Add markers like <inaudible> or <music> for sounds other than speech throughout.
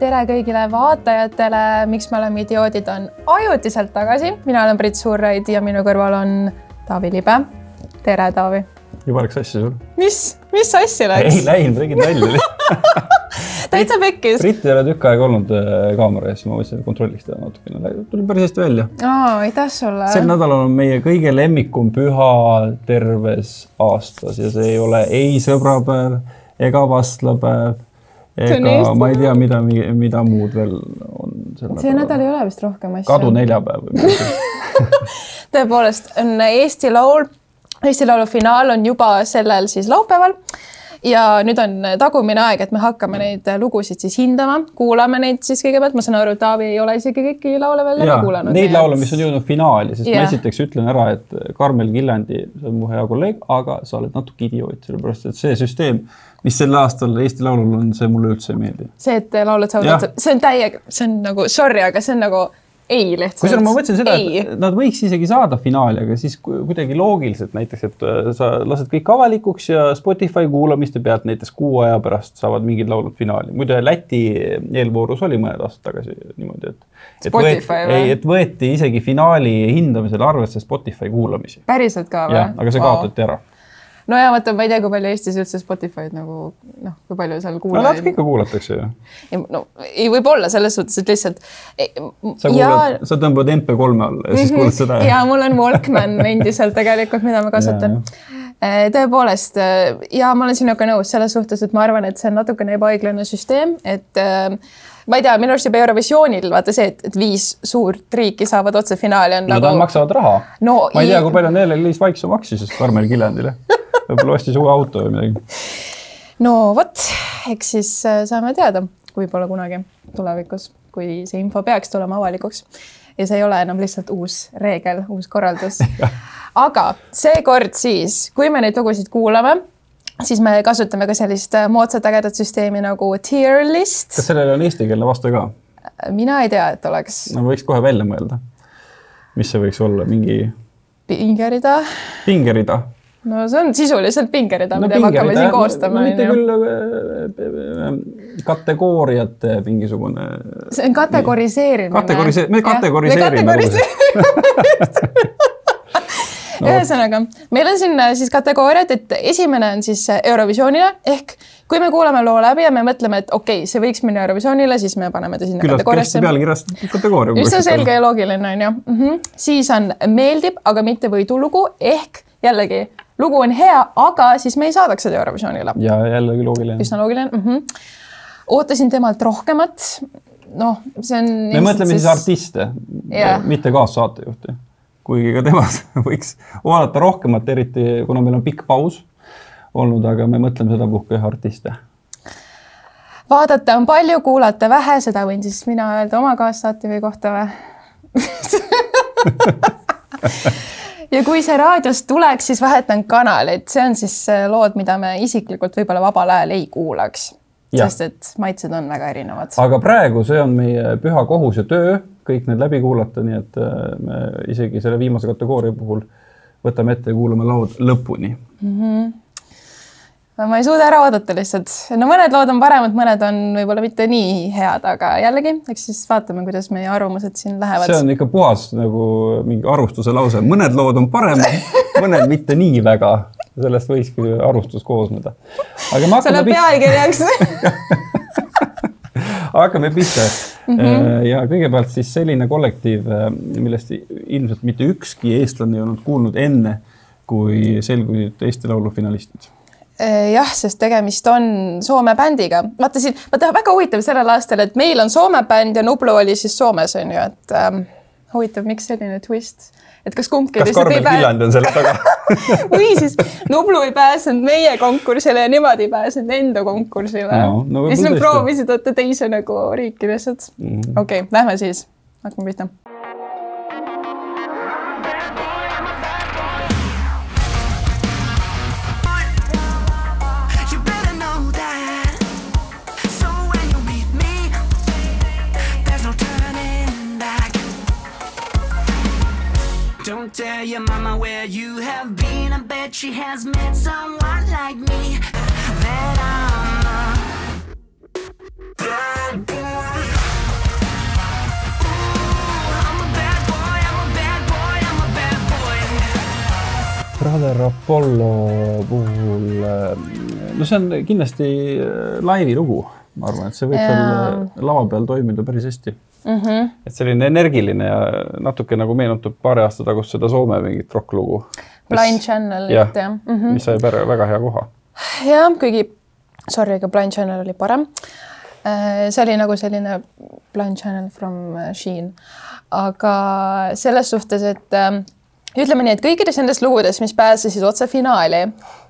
tere kõigile vaatajatele, miks me oleme idioodid, on ajutiselt tagasi. mina olen Brit Suurraid ja minu kõrval on Taavi Libe. tere, Taavi. juba läks sassi sul? mis, mis sassi läks? ei läinud, tegin nalja <laughs> täitsa pekkis. Brit ei ole tükk aega olnud äh, kaamera ees, ma mõtlesin, et kontrolliks teda natukene, tuli päris hästi välja. aitäh sulle. sel nädalal on meie kõige lemmikum püha terves aastas ja see ei ole ei sõbrapäev ega vastlapäev ega ma ei tea, mida, mida muud veel on. see nädal ei ole vist rohkem asju. kadu neljapäev <laughs> tõepoolest on Eesti Laul, Eesti Laulu finaal on juba sellel siis laupäeval ja nüüd on tagumine aeg, et me hakkame neid lugusid siis hindama, kuulame neid siis kõigepealt, ma saan aru, Taavi ei ole isegi kõiki laule veel läbi kuulanud. Neid laule, mis on jõudnud finaali, sest yeah. ma esiteks ütlen ära, et Karmel Killandi, see on mu hea kolleeg, aga sa oled natuke idioot, sellepärast et see süsteem, mis sel aastal Eesti Laulul on, see mulle üldse ei meeldi. see, et laulud saavad, see on täiega, see on nagu sorry, aga see on nagu ei lihtsalt. kusjuures ma mõtlesin seda, et nad võiks isegi saada finaali, aga siis kuidagi loogiliselt näiteks, et äh, sa lased kõik avalikuks ja Spotify kuulamiste pealt näiteks kuu aja pärast saavad mingid laulud finaali. muide, Läti eelvoorus oli mõned aastad tagasi niimoodi, et. Spotify võeti, ei, et võeti isegi finaali hindamisel arvesse Spotify kuulamisi. päriselt ka või? aga see kaotati wow. ära no ja vaata, ma ei tea, kui palju Eestis üldse Spotify'd nagu noh, kui palju seal kuulajaid. no natuke ikka kuulatakse ju. no ei, võib-olla selles suhtes, et lihtsalt. sa kuulad ja..., sa tõmbad MP3-e alla ja siis mm -hmm. kuulad seda. ja mul on Walkman <laughs> endiselt tegelikult, mida ma kasutan äh, tõepoolest äh, ja ma olen sinuga nõus selles suhtes, et ma arvan, et see on natukene ebaõiglane süsteem, et äh, ma ei tea, minu arust juba Eurovisioonil vaata see, et, et viis suurt riiki saavad otse finaali on no, nagu. Nad maksavad raha no,. ma ei tea, kui palju Nele-Liis Vaiksoo maksis Karmen Kiljandile <laughs> võib-olla ostis uue auto või midagi. no vot, eks siis äh, saame teada, võib-olla kunagi tulevikus, kui see info peaks tulema avalikuks. ja see ei ole enam lihtsalt uus reegel, uus korraldus <laughs> aga seekord siis, kui me neid lugusid kuulame siis me kasutame ka sellist äh, moodsat ägedat süsteemi nagu tier list. kas sellel on eestikeelne vaste ka? mina ei tea, et oleks. no võiks kohe välja mõelda. mis see võiks olla, mingi? pingerida. pingerida no see on sisuliselt pingerida no,, mida me hakkame siin koostama. mitte küll äh, äh, kategooriate mingisugune. see on kategoriseerimine. Kategorise-, me kategoriseerime. no. ühesõnaga, meil on siin äh, siis kategooriad, et esimene on siis Eurovisioonile ehk kui me kuulame loo läbi ja me mõtleme, et okei okay,, see võiks minna Eurovisioonile, siis me paneme ta sinna Küllalt kategooriasse. pealkirjast kategooria. üsna selge ja loogiline on ju mm. -hmm. siis on meeldib, aga mitte võidulugu ehk jällegi lugu on hea, aga siis me ei saadaks seda Eurovisioonile. ja jällegi loogiline. üsna loogiline mm. -hmm. ootasin temalt rohkemat. noh, see on. me mõtleme siis, artiste yeah., mitte kaassaatejuhti. kuigi ka temast <laughs> võiks oodata rohkemat, eriti kuna meil on pikk paus olnud, aga me mõtleme sedapuhku jah artiste vaadata on palju, kuulata vähe, seda võin siis mina öelda oma kaassaatejuhi kohta või <laughs> ja kui see raadiost tuleks, siis vahetan kanalit, see on siis lood, mida me isiklikult võib-olla vabal ajal ei kuulaks. sest et maitsed on väga erinevad. aga praegu see on meie püha kohus ja töö, kõik need läbi kuulata, nii et äh, me isegi selle viimase kategooria puhul võtame ette ja kuulame laud lõpuni mm. -hmm ma ei suuda ära oodata lihtsalt. no mõned lood on paremad, mõned on võib-olla mitte nii head, aga jällegi, eks siis vaatame, kuidas meie arvamused siin lähevad. see on ikka puhas nagu mingi arvustuse lause, mõned lood on paremad, <laughs> mõned mitte nii väga. sellest võikski arvustus koosneda. pihta. pealkirjaks <laughs> hakkame pihta mm. -hmm. ja kõigepealt siis selline kollektiiv, äh, millest ilmselt mitte ükski eestlane ei olnud kuulnud enne, kui selgusid Eesti Laulu finalistid jah, sest tegemist on Soome bändiga. vaata siin, vaata väga huvitav sellel aastal, et meil on Soome bänd ja Nublu oli siis Soomes on ju, et ähm, huvitav, miks selline twist, et kas kumbki kas Karmen Viljand on selle taga? <laughs> Või siis Nublu ei pääsenud meie konkursile ja nemad ei pääsenud enda konkursile. No,. No, ja siis nad proovisid võtta teise nagu riiki lihtsalt. Mm. Okei okay,, lähme siis, hakkame pihta your mama where you have been. I bet she has met someone like me. That I'm a bad boy. Brother Apollo puhul, eh, no see on kindlasti eh, laivi lugu, ma arvan, et see võib seal eh, lava peal toimida päris hästi mm. -hmm. et selline energiline ja natuke nagu meenutab paari aasta tagust seda Soome mingit rokklugu. Blind Channel. jah ja. mm, -hmm. mis sai väga, väga hea koha. jah, kuigi sorry, aga Blind Channel oli parem. Äh, see oli nagu selline Blind Channel from Sheen, aga selles suhtes, et äh, ütleme nii, et kõikides nendes lugudes, mis pääsesid otse finaali,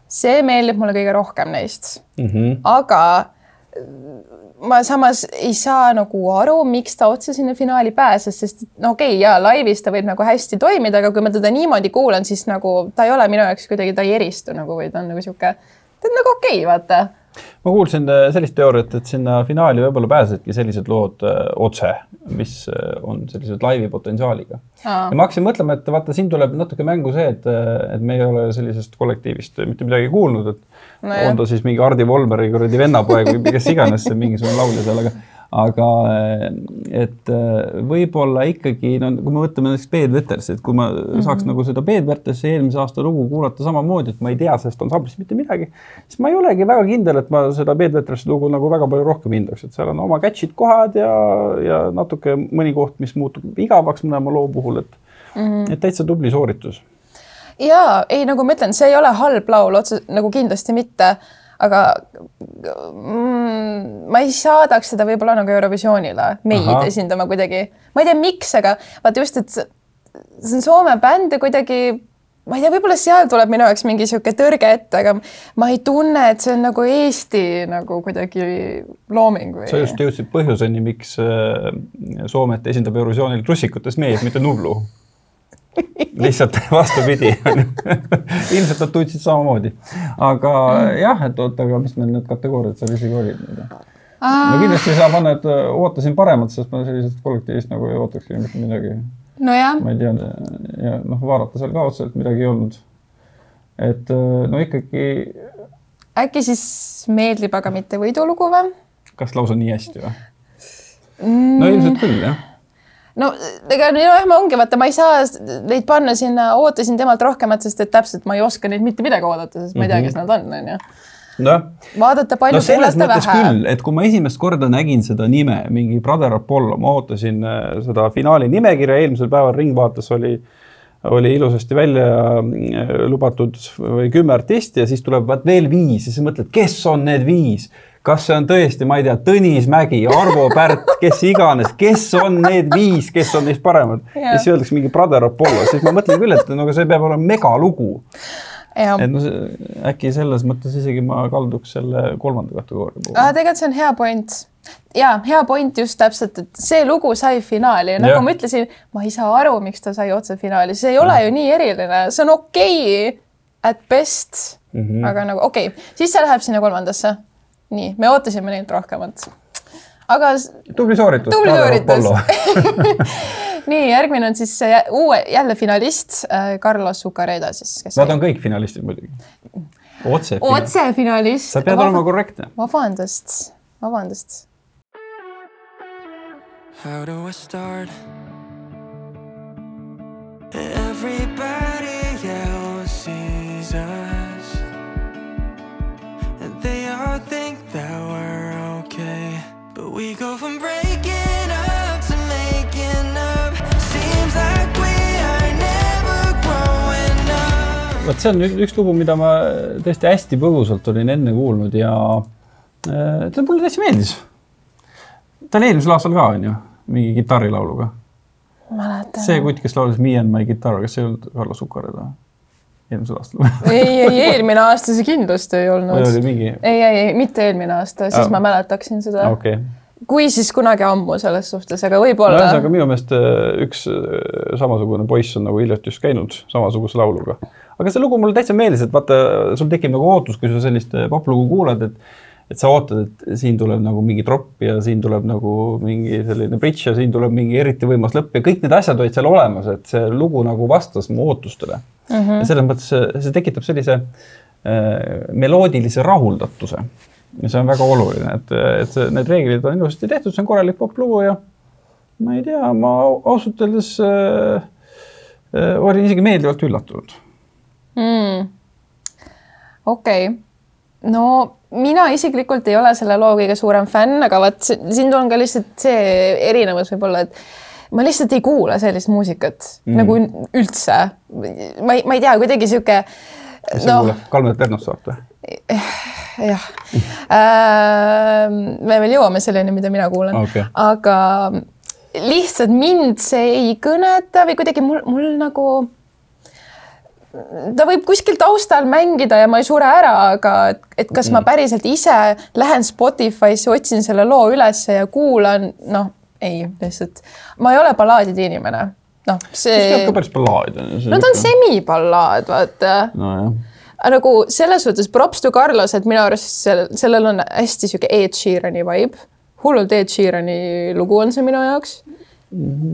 see meeldib mulle kõige rohkem neist mm. -hmm. aga ma samas ei saa nagu aru, miks ta otse sinna finaali pääses, sest no okei okay,, jaa, laivis ta võib nagu hästi toimida, aga kui ma teda niimoodi kuulan, siis nagu ta ei ole minu jaoks kuidagi, ta ei eristu nagu või ta on nagu sihuke, ta on nagu okei okay,, vaata ma kuulsin äh, sellist teooriat, et sinna finaali võib-olla pääsesidki sellised lood äh, otse, mis äh, on sellised laivi potentsiaaliga. ja ma hakkasin mõtlema, et vaata, siin tuleb natuke mängu see, et, et me ei ole sellisest kollektiivist mitte midagi kuulnud, et no on ta siis mingi Hardi Volmeri kuradi vennapoeg või kes iganes see mingisugune laulja seal, aga aga et võib-olla ikkagi no kui me võtame näiteks Peet Vetersi, et kui ma mm -hmm. saaks nagu seda Peet Vetersi eelmise aasta lugu kuulata samamoodi, et ma ei tea sellest ansamblist mitte midagi, siis ma ei olegi väga kindel, et ma seda Peet Vetersi lugu nagu väga palju rohkem hindaks, et seal on oma catch'id kohad ja, ja natuke mõni koht, mis muutub igavaks mõlema loo puhul, et mm, -hmm. et täitsa tubli sooritus jaa, ei nagu ma ütlen, see ei ole halb laul otse nagu kindlasti mitte, aga mm, ma ei saadaks seda võib-olla nagu Eurovisioonile meid Aha. esindama kuidagi. ma ei tea, miks, aga vaata just, et see on Soome bänd ja kuidagi ma ei tea, võib-olla seal tuleb minu jaoks mingi sihuke tõrge ette, aga ma ei tunne, et see on nagu Eesti nagu kuidagi looming või. sa just jõudsid põhjuseni, miks äh, Soomet esindab Eurovisioonil russikutest mees, mitte Nublu lihtsalt vastupidi ilmselt nad tundsid samamoodi. aga jah, et oota, aga mis meil need kategooriad seal isegi olid no kindlasti ei saa panna, et äh, ootasin paremat, sest ma sellisest kollektiivist nagu ei ootakski mitte midagi. nojah. ma ei tea ja noh, vaadata seal ka otseselt midagi ei olnud. et äh, no ikkagi. äkki siis meeldib, aga mitte võidulugu või? kas lausa nii hästi või mm.? no ilmselt küll jah no ega nojah, ma ongi, vaata, ma ei saa neid panna sinna, ootasin temalt rohkemat, sest et täpselt ma ei oska neid mitte midagi oodata, sest ma ei tea, kes nad on, onju nojah. vaadata palju no, kuulata vähe. küll, et kui ma esimest korda nägin seda nime, mingi Brother Apollo, ma ootasin äh, seda finaali nimekirja, eelmisel päeval Ringvaates oli oli ilusasti välja äh, lubatud või kümme artisti ja siis tuleb vaat veel viis ja siis mõtled, kes on need viis kas see on tõesti, ma ei tea, Tõnis Mägi, Arvo Pärt, kes iganes, kes on need viis, kes on neist paremad ja siis öeldakse mingi Brother Apollo, siis ma mõtlen küll, et no aga see peab olema megalugu. et no see, äkki selles mõttes isegi ma kalduks selle kolmanda kategooria poole. tegelikult see on hea point ja hea point just täpselt, et see lugu sai finaali ja nagu ja. ma ütlesin, ma ei saa aru, miks ta sai otse finaali, see ei ole ja. ju nii eriline, see on okei okay at best mm, -hmm. aga nagu okei okay., siis see läheb sinna kolmandasse nii, me ootasime neilt rohkemat. aga. tubli sooritus. tubli sooritus <laughs> nii, järgmine on siis uue, jälle finalist äh, Carlos Zucareda siis. Nad on kõik finalistid muidugi. otse. otsefinalist. sa pead olema korrektne. vabandust, vabandust. How do I start? Everybody we go from breaking up to making up Seems like we are never growing up vot see on üks lugu, mida ma tõesti hästi põgusalt olin enne kuulnud ja äh, ta mulle täitsa meeldis. ta oli eelmisel aastal ka, onju, mingi kitarrilauluga. see kutt, kes laulis Me and my guitar, kas see ei olnud Carlos Zuccarello või? eelmisel aastal <laughs> ei, ei eelmine aasta see kindlasti ei olnud. ei, ei, ei mitte eelmine aasta, siis ah. ma mäletaksin seda okay.. Kui siis kunagi ammu selles suhtes, aga võib-olla no,. ühesõnaga minu meelest äh, üks äh, samasugune poiss on nagu hiljuti just käinud samasuguse lauluga. aga see lugu mulle täitsa meeldis, et vaata, sul tekib nagu ootus, kui sa sellist äh, poplugu kuulad, et et sa ootad, et siin tuleb nagu mingi tropp ja siin tuleb nagu mingi selline bridž ja siin tuleb mingi eriti võimas lõpp ja kõik need asjad olid seal olemas, et see lugu nagu vastas mu ootustele mm. -hmm. ja selles mõttes see, see tekitab sellise äh, meloodilise rahuldatuse. Ja see on väga oluline, et, et need reeglid on ilusasti tehtud, see on korralik poplugu ja ma ei tea, ma ausalt öeldes äh, äh, olin isegi meeldivalt üllatunud mm.. okei okay., no mina isiklikult ei ole selle loo kõige suurem fänn, aga vot si- siin on ka lihtsalt see erinevus võib-olla, et ma lihtsalt ei kuula sellist muusikat mm. nagu üldse. ma ei, ma ei tea, kuidagi sihuke. mis sa kuulad, Kalmet Pernussaart või? Jah äh,. me veel jõuame selleni, mida mina kuulan Okei. aga lihtsalt mind see ei kõneta või kuidagi mul, mul nagu ta võib kuskil taustal mängida ja ma ei sure ära, aga et, et kas ma päriselt ise lähen Spotify'sse, otsin selle loo ülesse ja kuulan, noh, ei lihtsalt, ma ei ole ballaadide inimene. noh, see on see ka, päris ballaad on no ta on. semiballaad, vaata nojah, aga nagu selles suhtes props to Carlos, et minu arust sel, sellel on hästi sihuke Ed Sheerani vibe. hullult Ed Sheerani lugu on see minu jaoks.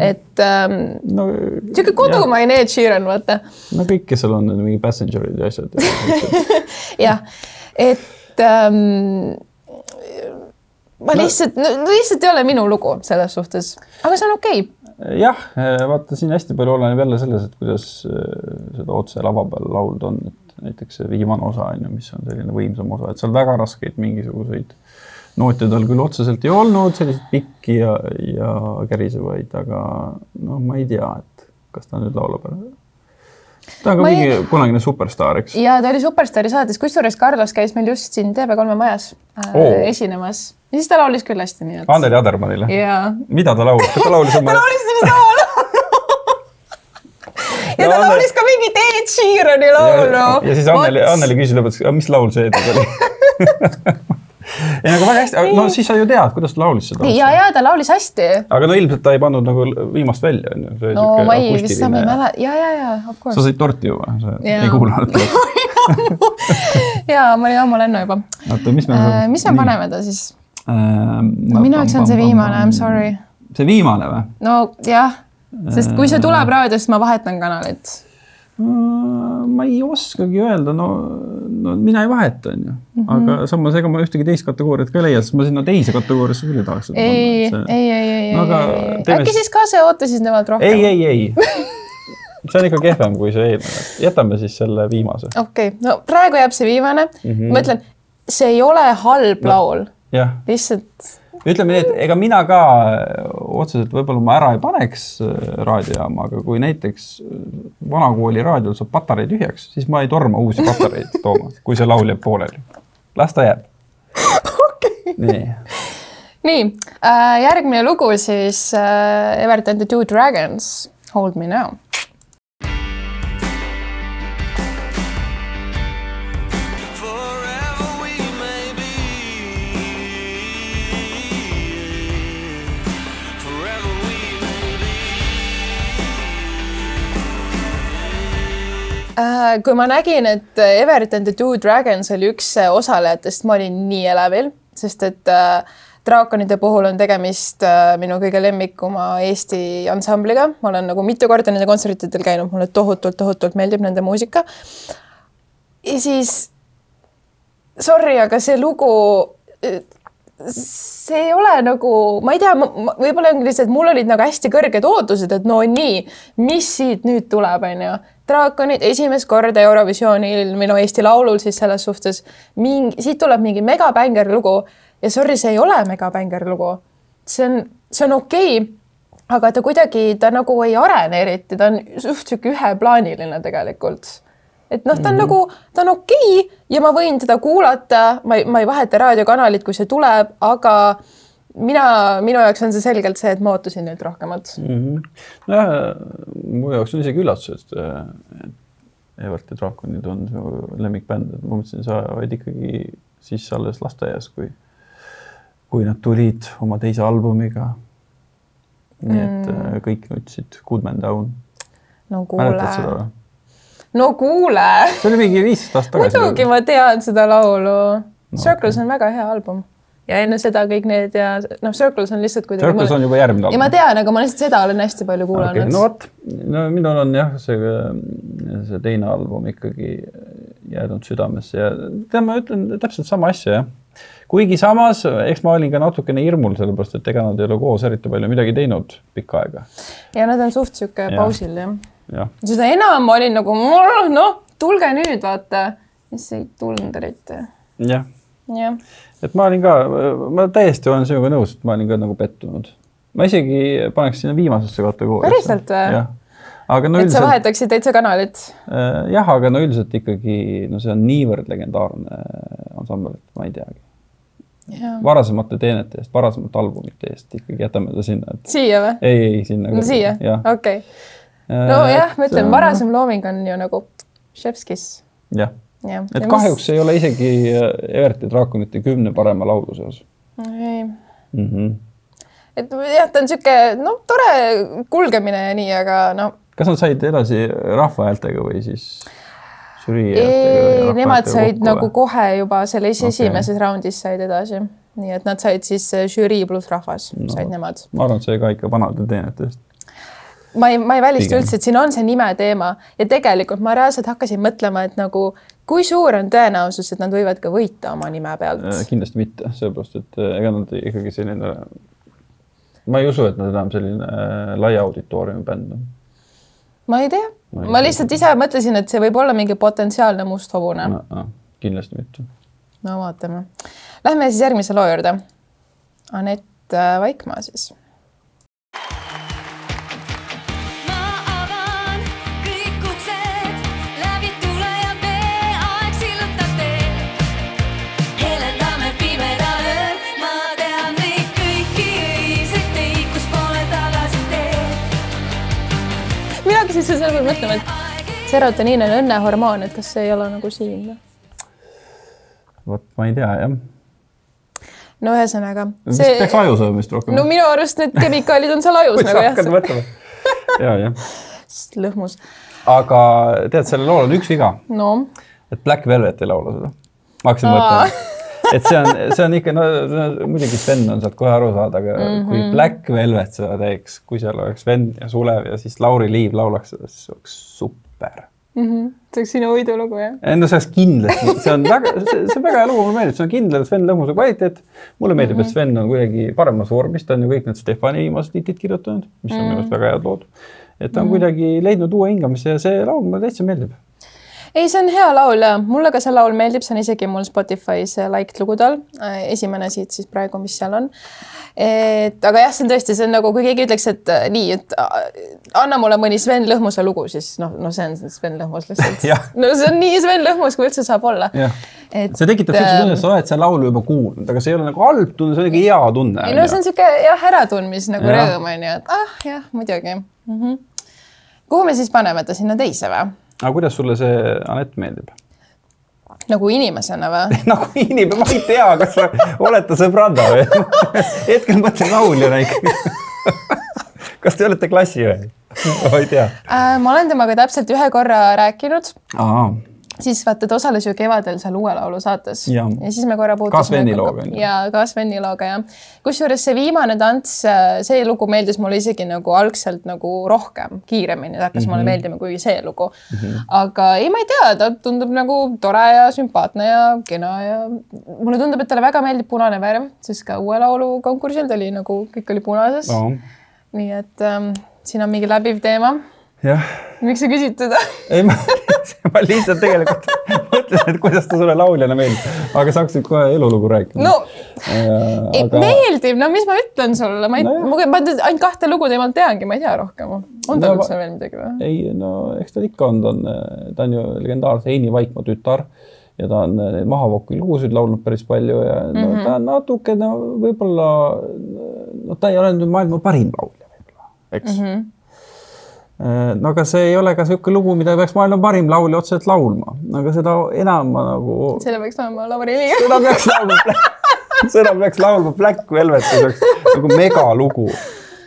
et ähm, no. sihuke kodumaine Ed Sheeran, vaata. no kõik, kes seal on, mingi passenger'id ja asjad. <laughs> jah, et ähm, ma lihtsalt no,, lihtsalt ei ole minu lugu selles suhtes, aga see on okei okay.. jah, vaata siin hästi palju oleneb jälle selles, et kuidas äh, seda otse lava peal laulda on, et näiteks see viimane osa on ju, mis on selline võimsam osa, et seal väga raskeid mingisuguseid noote tal küll otseselt ei olnud, selliseid pikki ja, ja kärisevaid, aga noh, ma ei tea, et kas ta nüüd laulab ära. ta on ka Ma ei- mingi kunagine superstaar, eks. ja ta oli Superstaari saates, kusjuures Carlos käis meil just siin TV3 majas äh, Oo. esinemas ja siis ta laulis küll hästi, nii et. Anneli Adermannile. jaa mida ta laulis, ta laulis oma <laughs> ta laulis sellist laulu. Ja ta laulis ka mingit Ed Sheerani laulu. ja siis Anneli, Anneli küsis lõpuks, mis laul see tuli ei, aga väga hästi, no siis sa ju tead, kuidas ta laulis seda. ja, ja ta laulis hästi. aga no ilmselt ta ei pannud nagu viimast välja, on ju. no ma ei, vist sa ei mäleta, ja, ja, ja of sa course. sõid torti ju või? sa Jaa. ei kuulanud? <laughs> ja ma olin ammu lennu juba. oota, mis me mis me? paneme ta siis? no minu jaoks on see viimane, I m sorry. see viimane või? no jah, sest kui see tuleb raadiost, ma vahetan kanalit. ma ei oskagi öelda, no, no mina ei vaheta, on ju. Mhm. aga samas, ega ma ühtegi teist kategooriat ka ei leia, sest ma sinna teise kategooriasse küll ei tahaks ei, panna, ei, ei, ei, ei, No aga ei, teeme äkki siis- siis kase ootasid nemad rohkem? ei, ei, ei. <laughs> see on ikka kehvem kui see eelmine, jätame siis selle viimase. okei, no praegu jääb see viimane mm. -hmm. ma ütlen, see ei ole halb no. laul, lihtsalt ütleme nii, et ega mina ka otseselt võib-olla ma ära ei paneks äh, raadiojaama, aga kui näiteks äh, vanakooli raadiol saab patarei tühjaks, siis ma ei torma uusi patareid tooma, kui see laul jääb pooleli. las ta jääb. nii, nii äh,, järgmine lugu siis äh, Everton the Two Dragons, Hold me now. Kui ma nägin, et Everton the Two Dragons oli üks äh, osalejatest, ma olin nii elevil, sest et äh, draakonide puhul on tegemist äh, minu kõige lemmikuma Eesti ansambliga, ma olen nagu mitu korda nende kontsertidel käinud, mulle tohutult, tohutult meeldib nende muusika. ja siis sorry, aga see lugu, see ei ole nagu, ma ei tea, võib-olla ongi lihtsalt, mul olid nagu hästi kõrged ootused, et no nii, mis siit nüüd tuleb, onju. Draakonid esimest korda Eurovisioonil minu Eesti Laulul siis selles suhtes. Mingi, siit tuleb mingi megabänger lugu. Ja sorry, see ei ole megabänger lugu. see on, see on okei okay, aga ta kuidagi, ta nagu ei arene eriti, ta on suht sihuke üheplaaniline tegelikult. Et noh, ta on mm -hmm. nagu, ta on okei okay ja ma võin teda kuulata, ma ei, ma ei vaheta raadiokanalit, kui see tuleb, aga mina, minu jaoks on see selgelt see, et ma ootasin neilt rohkemat. nojah, mu jaoks on isegi üllatus, et et Evert ja Draakonid on su lemmikbänd, et ma mõtlesin, sa olid ikkagi siis alles lasteaias, kui, kui nad tulid oma teise albumiga. nii et mm. kõik nutsid Good Man Down. no kuule no kuule, see oli mingi viisteist aastat tagasi. muidugi ma tean seda laulu no,. Circles on väga hea album ja enne seda kõik need ja noh, Circles on lihtsalt kuidagi. Circles on juba järgmine ja ma album. tean, aga ma lihtsalt seda olen hästi palju kuulanud Okay, no vot, no minul on jah, see, see teine album ikkagi jäänud südamesse ja tead, ma ütlen täpselt sama asja jah. kuigi samas, eks ma olin ka natukene hirmul, sellepärast et ega nad ei ole koos eriti palju midagi teinud pikka aega. ja nad on suht sihuke pausil jah jah, seda enam ma olin nagu noh, tulge nüüd vaata, siis ei tulnud eriti. jah, jah, et ma olin ka, ma täiesti olen sinuga nõus, et ma olin ka nagu pettunud. ma isegi paneks sinna viimasesse kategooriasse. Päriselt või? aga no et sa üldiselt, vahetaksid täitsa kanalit. jah, aga no üldiselt ikkagi, no see on niivõrd legendaarne ansambel, et ma ei teagi. varasemate teenete eest, varasemate albumite eest ikkagi jätame ta sinna, et siia või? ei, ei sinna. no siia, okei. nojah, ma ütlen, varasem looming on ju nagu chef's kiss. jah, jah. et kahjuks ei ole isegi Everti draakonite kümne parema laulu seas ei, mm. -hmm. et jah, ta on sihuke, no tore kulgemine ja nii, aga no kas nad said edasi rahva häältega või siis ei, nemad said nagu kokku kohe juba selles okay. esimeses raundis said edasi. nii et nad said siis äh, žürii pluss rahvas no., said nemad. ma arvan, et see ka ikka vanade teenete eest. Ma ei, ma ei välista üldse, et siin on see nime teema ja tegelikult ma reaalselt hakkasin mõtlema, et nagu kui suur on tõenäosus, et nad võivad ka võita oma nime pealt. kindlasti mitte, sellepärast et äh, ega nad ikkagi selline, ma ei usu, et nad enam selline äh, laia auditooriumi bänd on ma ei tea, Ma lihtsalt ise mõtlesin, et see võib olla mingi potentsiaalne must hobune no.. no,. kindlasti mitte. no vaatame. Lähme siis järgmise loo juurde. Anett äh, Vaikmaa siis mina hakkasin selle peale mõtlema, et serotoniin on õnnehormoon, et kas see ei ole nagu siin või? vot ma ei tea jah. no ühesõnaga. mis see... peaks aju söömist rohkem no minu arust need kemikaalid on seal ajus sa nagu hakkad jah, mõtlema. ja, jah. lõhmus. aga tead, sellel lool on üks viga, no et Black Velvet ei laula seda. ma hakkasin mõtlema, et see on, see on ikka, no muidugi Sven on sealt kohe aru saada, aga mm -hmm. Mhm. kui Black Velvet seda teeks, kui seal oleks Sven ja Sulev ja siis Lauri Liiv laulaks seda, siis oleks super. mm -hmm. see oleks sinu võidulugu jah? ei no see oleks kindlasti, see on väga, see on väga hea lugu, mulle meeldib, see on kindel Sven Lõhmuse kvaliteet. mulle meeldib mm, -hmm. et Sven on kuidagi paremas vormis, ta on ju kõik need Stefani viimased hitid kirjutanud, mis on minu arust väga head lood. et ta on mm -hmm. kuidagi leidnud uue hingamise ja see laul mulle täitsa meeldib. ei, see on hea laul ja mulle ka see laul meeldib, see on isegi mul Spotify's liked lugude all. esimene siit siis praegu, mis seal on. et aga jah, see on tõesti, see on nagu, kui keegi ütleks, et äh, nii, et anna mulle mõni Sven Lõhmuse lugu, siis noh, no see on Sven Lõhmus lihtsalt <laughs> no see on nii Sven Lõhmus, kui üldse saab olla. et see tekitab siukse tunde, et sa oled seda laulu juba kuulnud, aga see ei ole nagu halb tunne, see on ikka hea tunne. ei no see on sihuke jah, äratundmis nagu Jah. rõõm on ju, et ah jah, muidugi mm. -hmm. kuhu me siis paneme ta sinna teise või? Aga kuidas sulle see Anett meeldib? nagu inimesena või? <laughs> nagu inimene, ma ei tea, kas sa oled ta sõbranna või? <laughs> hetkel mõtlen lauljana ikkagi. kas te olete klassi või? ma ei tea. Äh, ma olen temaga täpselt ühe korra rääkinud, siis vaata, ta osales ju kevadel seal Uue Laulu saates Jah. ja siis me korra puutusime. Sveni looga, ja ka Sveni looga jah. kusjuures see viimane tants, see lugu meeldis mulle isegi nagu algselt nagu rohkem, kiiremini hakkas mm -hmm. Mhm. mulle meeldima kui see lugu mm. -hmm. aga ei, ma ei tea, ta tundub nagu tore ja sümpaatne ja kena ja mulle tundub, et talle väga meeldib punane värv, sest ka Uue Laulu konkursil ta oli nagu kõik oli punases oh.. nii et ähm, siin on mingi läbiv teema. Jah miks sa küsid teda? ei, ma, <laughs> ma lihtsalt tegelikult mõtlesin, et kuidas ta sulle lauljana meeldib, aga sa hakkasid kohe elulugu rääkima. no ei, aga meeldib, no mis ma ütlen sulle, ma ei no,, ma nüüd ainult kahte lugu temalt teangi, ma ei tea rohkem. on tal No üldse veel midagi või? ei no eks tal ikka on, ta on, ta on ju legendaarse Heini Vaikmaa tütar ja ta on neid mahavokil lugusid laulnud päris palju ja no, Mhm. ta on natuke no võib-olla, no ta ei ole nüüd maailma parim laulja võib-olla, eks mm. Mhm. -hmm. No aga see ei ole ka niisugune lugu, mida peaks maailma parim laulja otseselt laulma, aga seda enam ma nagu, selle peaks olema Lauri Liiv. seda peaks laulma, seda peaks laulma Black Velvet, see oleks nagu megalugu.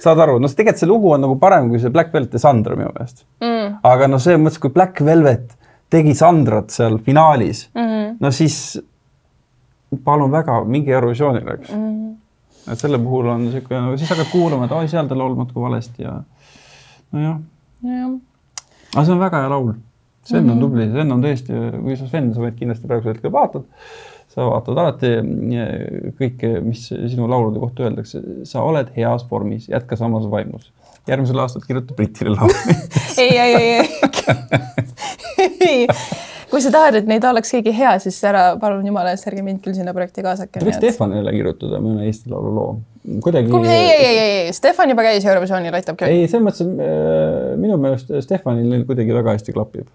saad aru, no see- tegelikult see lugu on nagu parem kui see Black Velvet ja Sandra minu meelest Mm. aga no selles mõttes, kui Black Velvet tegi Sandrat seal finaalis mm. -hmm. no siis palun väga, minge Eurovisioonile, eks mm. -hmm. et selle puhul on sihuke, siis hakkad kuulama, et oi, seal ta laulnud ka valesti ja nojah, jah, aga see on väga hea laul. Sven Mhm. on tubli, Sven on tõesti, kui sa Sven, sa võid kindlasti praegusel hetkel vaatad, sa vaatad alati kõike, mis sinu laulude kohta öeldakse, sa oled heas vormis, jätka samas vaimus. järgmisel aastal kirjuta Britile laulu <laughs> ei, ei, ei, ei, <laughs> ei, kui sa tahad, et neid oleks keegi hea, siis ära palun jumala eest, ärge mind küll sinna projekti kaasake. võiks Stefanile kirjutada mõne Eesti Laulu loo. kuidagi. ei, ei, ei, ei, Stefan juba käis Eurovisioonil, aitab küll. ei, selles mõttes, äh, minu meelest Stefanil neil kuidagi väga hästi klapib.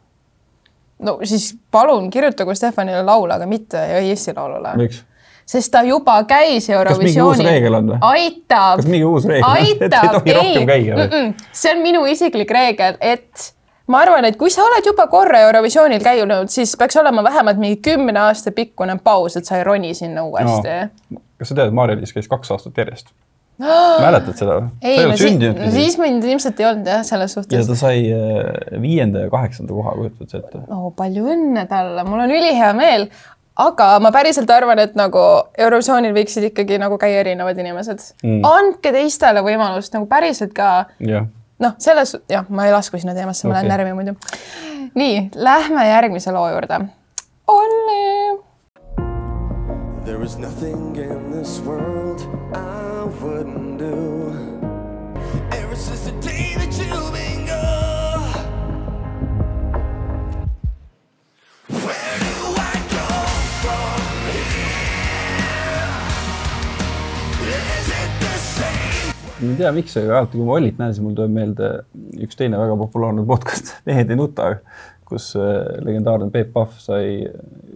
no siis palun kirjutagu Stefanile laul, aga mitte Eesti Laulule. miks? sest ta juba käis Eurovisioonil. aitab kas. mingi uus reegel on, <laughs> et ei aitab, tohi rohkem käia või? see on minu isiklik reegel, et ma arvan, et kui sa oled juba korra Eurovisioonil käinud, siis peaks olema vähemalt mingi kümne aasta pikkune paus, et sa ei roni sinna uuesti no.. kas sa tead, Maarja-Liis käis kaks aastat järjest? <gasps> mäletad seda või? ei, no siis, siis mind ilmselt ei olnud jah, selles ja suhtes. ta sai äh, viienda ja kaheksanda koha, kujutad sa ette? no palju õnne talle, mul on ülihea meel, aga ma päriselt arvan, et nagu Eurovisioonil võiksid ikkagi nagu käia erinevad inimesed mm.. andke teistele võimalust nagu päriselt ka jah. noh, selles, jah, ma ei lasku sinna teemasse, ma lähen Okei. närvi muidu. nii, lähme järgmise loo juurde. Olli. There is nothing in this world I wouldn't do. Ma ei tea, miks, aga alati, kui ma Ollit näen, siis mul tuleb meelde üks teine väga populaarne podcast, <laughs> Mehed ei nuta, kus äh, legendaarne Peep Pahv sai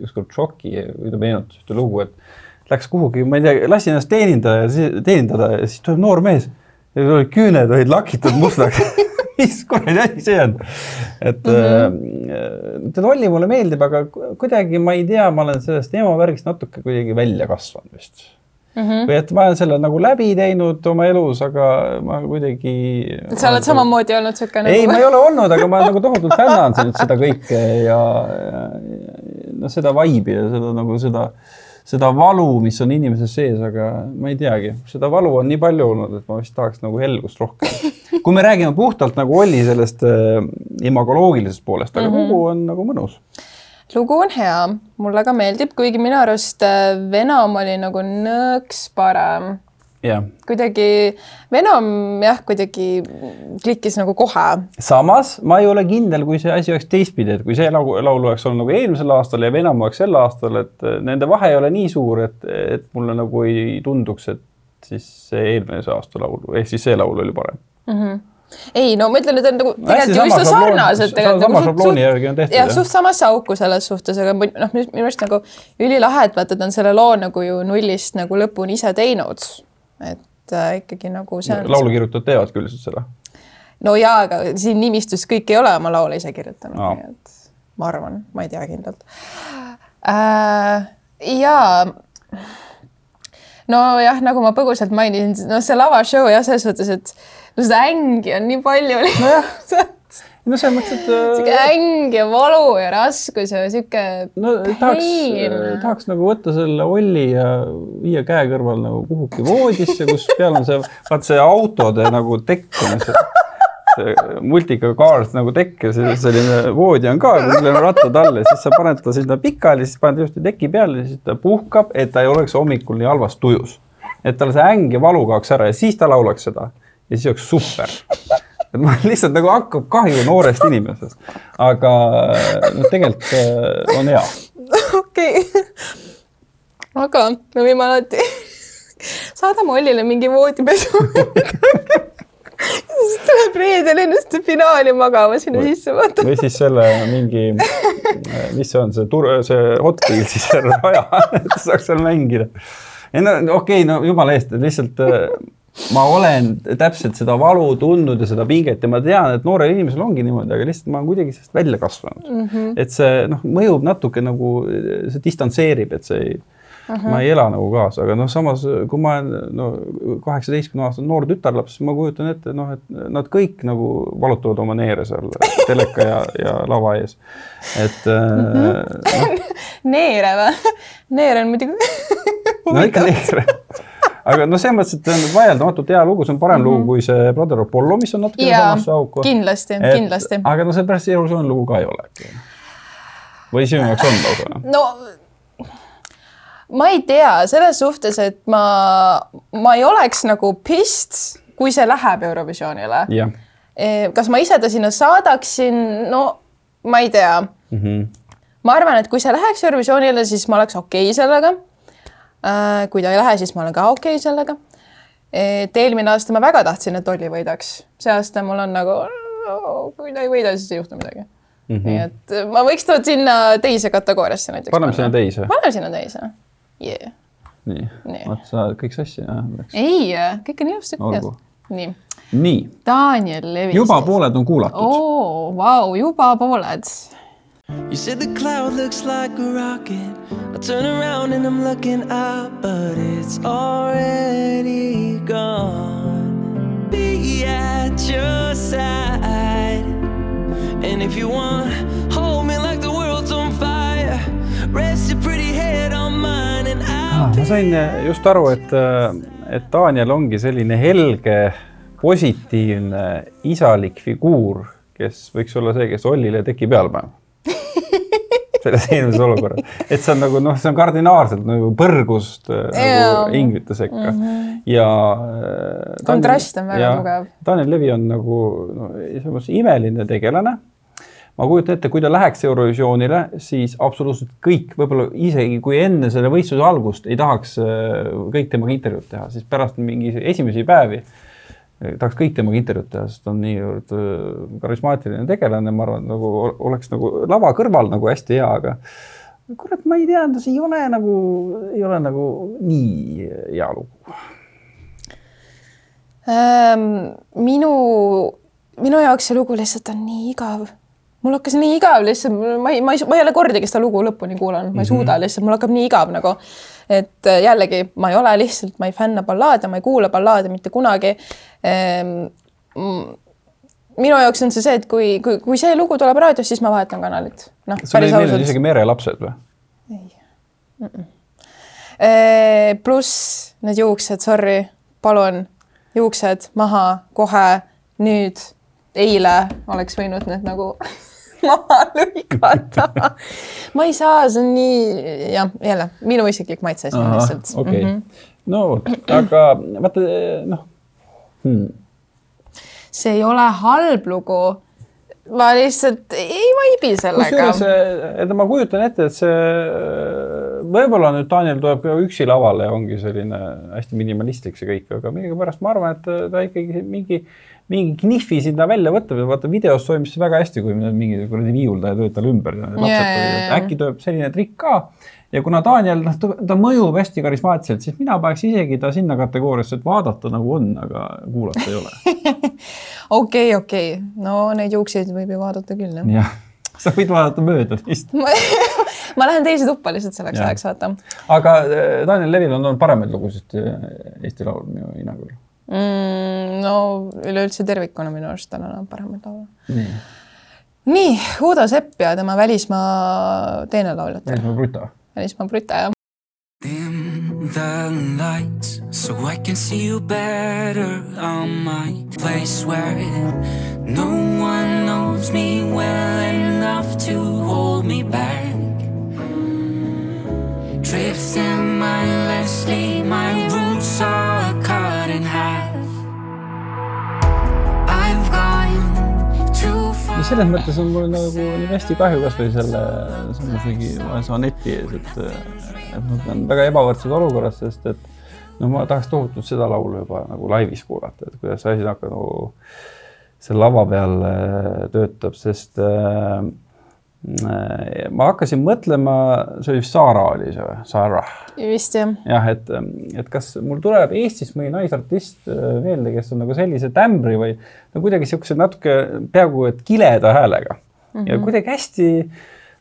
ükskord šoki või ta meenutas ühte lugu, et läks kuhugi, ma ei tea, lasi ennast teenindada, teenindada ja siis tuleb noor mees ja olid küüned olid lakitud mustaks. <laughs> mis kuradi asi see on? et mm -hmm. äh, Olli mulle meeldib, aga ku- kuidagi ma ei tea, ma olen sellest ema värgist natuke kuidagi välja kasvanud vist mm. -hmm. või et ma olen selle nagu läbi teinud oma elus, aga ma kuidagi. sa oled samamoodi olnud sihuke nagu ei, ma ei ole olnud, aga ma <laughs> nagu tohutult fännan seda, kõike ja, ja, ja noh, seda vibe'i ja seda nagu seda, seda valu, mis on inimese sees, aga ma ei teagi, seda valu on nii palju olnud, et ma vist tahaks nagu helgust rohkem. <laughs> kui me räägime puhtalt nagu Olli sellest äh, imagoloogilisest poolest, aga mm -hmm. lugu on nagu mõnus. Lugu on hea, mulle ka meeldib, kuigi minu arust äh, Venom oli nagu nõks parem. jah, kuidagi Venom jah, kuidagi klikkis nagu kohe. samas ma ei ole kindel, kui see asi oleks teistpidi, et kui see laul, laul oleks olnud nagu eelmisel aastal ja Venom oleks sel aastal, et äh, nende vahe ei ole nii suur, et, et mulle nagu ei tunduks, et siis see eelmise aasta laul ehk siis see laul oli parem. Ei no ma ütlen, need on nagu tegelikult ju üsna sarnased sama šablooni järgi on tehtud, jah, suht samasse auku selles suhtes, aga noh, minu arust nagu ülilahe, et vaata, ta on selle loo nagu ju nullist nagu lõpuni ise teinud. et äh, ikkagi nagu see on. laulukirjutajad teevad küll seda. no jaa, aga siin nimistus kõik ei ole oma laule ise kirjutanud no., nii et ma arvan, ma ei tea kindlalt äh,. jaa. nojah, nagu ma põgusalt mainisin, noh, see lavashow jah, selles mõttes, et no seda ängi on nii palju lihtsalt. <laughs> no selles mõttes, et sihuke äh, äng ja valu ja raskus ja sihuke no tahaks pain., tahaks nagu võtta selle Olli ja viia käe kõrval nagu kuhugi voodisse, kus peal on see, vaat see autode nagu tekk on see, multika cars nagu tekk ja see selline voodi on ka, millel on rattad all ja siis sa paned ta sinna pikali, siis paned just teki peale ja siis ta puhkab, et ta ei oleks hommikul nii halvas tujus. et tal see äng ja valu kaoks ära ja siis ta laulaks seda ja siis oleks super et mul lihtsalt nagu hakkab kahju noorest inimesest, aga noh, tegelikult äh, on hea. okei okay.. aga me võime alati, saadame Ollile mingi voodipesu. siis tuleb reedel ennast finaali magama sinna sisse, vaata. või siis selle mingi, mis see on, see tur-, see hot wheels'i see raja, et ta saaks seal mängida. ei no okei okay,, no jumala eest, lihtsalt äh, ma olen täpselt seda valu tundnud ja seda pinget ja ma tean, et noorel inimesel ongi niimoodi, aga lihtsalt ma olen kuidagi sellest välja kasvanud mm. -hmm. et see noh, mõjub natuke nagu, see distantseerib, et see ei uh, -huh. ma ei ela nagu kaasa, aga noh, samas kui ma olen no kaheksateistkümne aastane noor tütarlaps, ma kujutan ette, noh, et nad kõik nagu valutavad oma neere seal teleka ja, ja lava ees. et mm -hmm. noh, neere või? neer on muidugi. <laughs> no ikka neere. aga noh, selles mõttes, et see on vaieldamatult hea lugu, see on parem mm -hmm. lugu kui see Brother Apollo, mis on natuke samasse auku. kindlasti, kindlasti. aga no see päris Eurovisiooni lugu ka ei ole äkki. või sinu jaoks on lausa? no ma ei tea selles suhtes, et ma, ma ei oleks nagu pist, kui see läheb Eurovisioonile. jah. kas ma ise ta sinna saadaksin, no ma ei tea. Mhm. ma arvan, et kui see läheks Eurovisioonile, siis ma oleks okei okay sellega. kui ta ei lähe, siis ma olen ka okei okay sellega. et eelmine aasta ma väga tahtsin, et Olli võidaks, see aasta mul on nagu, kui ta ei võida, siis ei juhtu midagi mm. -hmm. nii et ma võiks ta sinna teise kategooriasse näiteks. paneme sinna. teise. paneme sinna teise yeah.. nii Nii., vot sa kõik sassi läks. ei, kõik on ilusti Olgu. nii, nii, Daniel Levi. juba pooled on kuulatud. oo, vau, juba pooled. You said the cloud looks like a rocket. I turn around and I'm looking up, but it's already gone. Be at your side. And if you want, ma sain just aru, et, et Daniel ongi selline helge, positiivne, isalik figuur, kes võiks olla see, kes Ollile teki peale paneb. <laughs> selles eelmises olukorras, et see on nagu noh, see on kardinaalselt nagu põrgust Jaa. nagu inglite sekka mm -hmm. ja äh,. Kontrast on väga tugev. Daniel Levi on nagu no, imeline tegelane ma kujutan ette, kui ta läheks Eurovisioonile, siis absoluutselt kõik, võib-olla isegi kui enne selle võistluse algust ei tahaks äh, kõik temaga intervjuud teha, siis pärast mingi esimesi päevi äh, tahaks kõik temaga intervjuud teha, sest ta on niivõrd äh, karismaatiline tegelane, ma arvan, nagu ol- oleks nagu lava kõrval nagu hästi hea, aga kurat, ma ei tea, see ei ole nagu, ei ole nagu nii hea lugu. Ähm, minu, minu jaoks see lugu lihtsalt on nii igav. Mul hakkas nii igav lihtsalt, ma ei, ma ei, ma ei ole kordagi seda lugu lõpuni kuulanud, ma ei suuda lihtsalt, mul hakkab nii igav nagu. et äh, jällegi, ma ei ole lihtsalt, ma ei fänna ballaade, ma ei kuula ballaade mitte kunagi ehm,. minu jaoks on see see, et kui, kui, kui see lugu tuleb raadios, siis ma vahetan kanalit. noh, päris ei ausalt isegi merelapsed või? Eh, pluss need juuksed, sorry, palun, juuksed maha kohe nüüd, eile oleks võinud need nagu <laughs> maha lõigata. <laughs> ma ei saa, see on nii, jah, jälle minu isiklik maitse siin lihtsalt. Okei, no vot, aga vaata noh hmm., see ei ole halb lugu. ma lihtsalt ei vaibi sellega kusjuures, et ma kujutan ette, et see võib-olla nüüd Daniel tuleb ka üksi lavale ja ongi selline hästi minimalistlik see kõik, aga millegipärast ma arvan, et ta ikkagi mingi, mingi knihvi sinna välja võtab ja vaata videos toimis see väga hästi, kui mingi kuradi viiuldaja töötab tal ümber ja äkki tuleb selline trikk ka ja kuna Daniel, noh, ta mõjub hästi karismaatiliselt, siis mina paneks isegi ta sinna kategooriasse, et vaadata nagu on, aga kuulata ei ole. <laughs> okei, okei, no neid juukseid võib ju vaadata küll jah. jah, sa võid vaadata mööda neist. <laughs> ma, lähen teise tuppa lihtsalt selleks ajaks vaata aga äh, Daniel Levil on olnud paremaid lugusid äh, Eesti Laulul minu hinnangul. mm,. no üleüldse tervikuna minu arust tal on paremaid laule. nii, nii, Uudo Sepp ja tema välismaa teine lauljatar, Meelismaa Bruta. välismaa Brüta ja Dim the lights so I can see you better on my place where no one knows me well enough to hold me back. Drifting mindlessly, my roots are cut no selles mõttes on mul nagu nii hästi kahju kasvõi selle sammusegi vaese Aneti ees, et, et nad on väga ebavõrdses olukorras, sest et no ma tahaks tohutult seda laulu juba nagu laivis kuulata, et kuidas see asi nagu seal lava peal äh, töötab, sest äh, ma hakkasin mõtlema, see oli vist Saara oli see või, Sarah vist jah. jah, et, et kas mul tuleb Eestis mõni naisartist äh, meelde, kes on nagu sellise tämbri või no kuidagi siukse natuke peaaegu et kileda häälega mm -hmm. ja kuidagi hästi,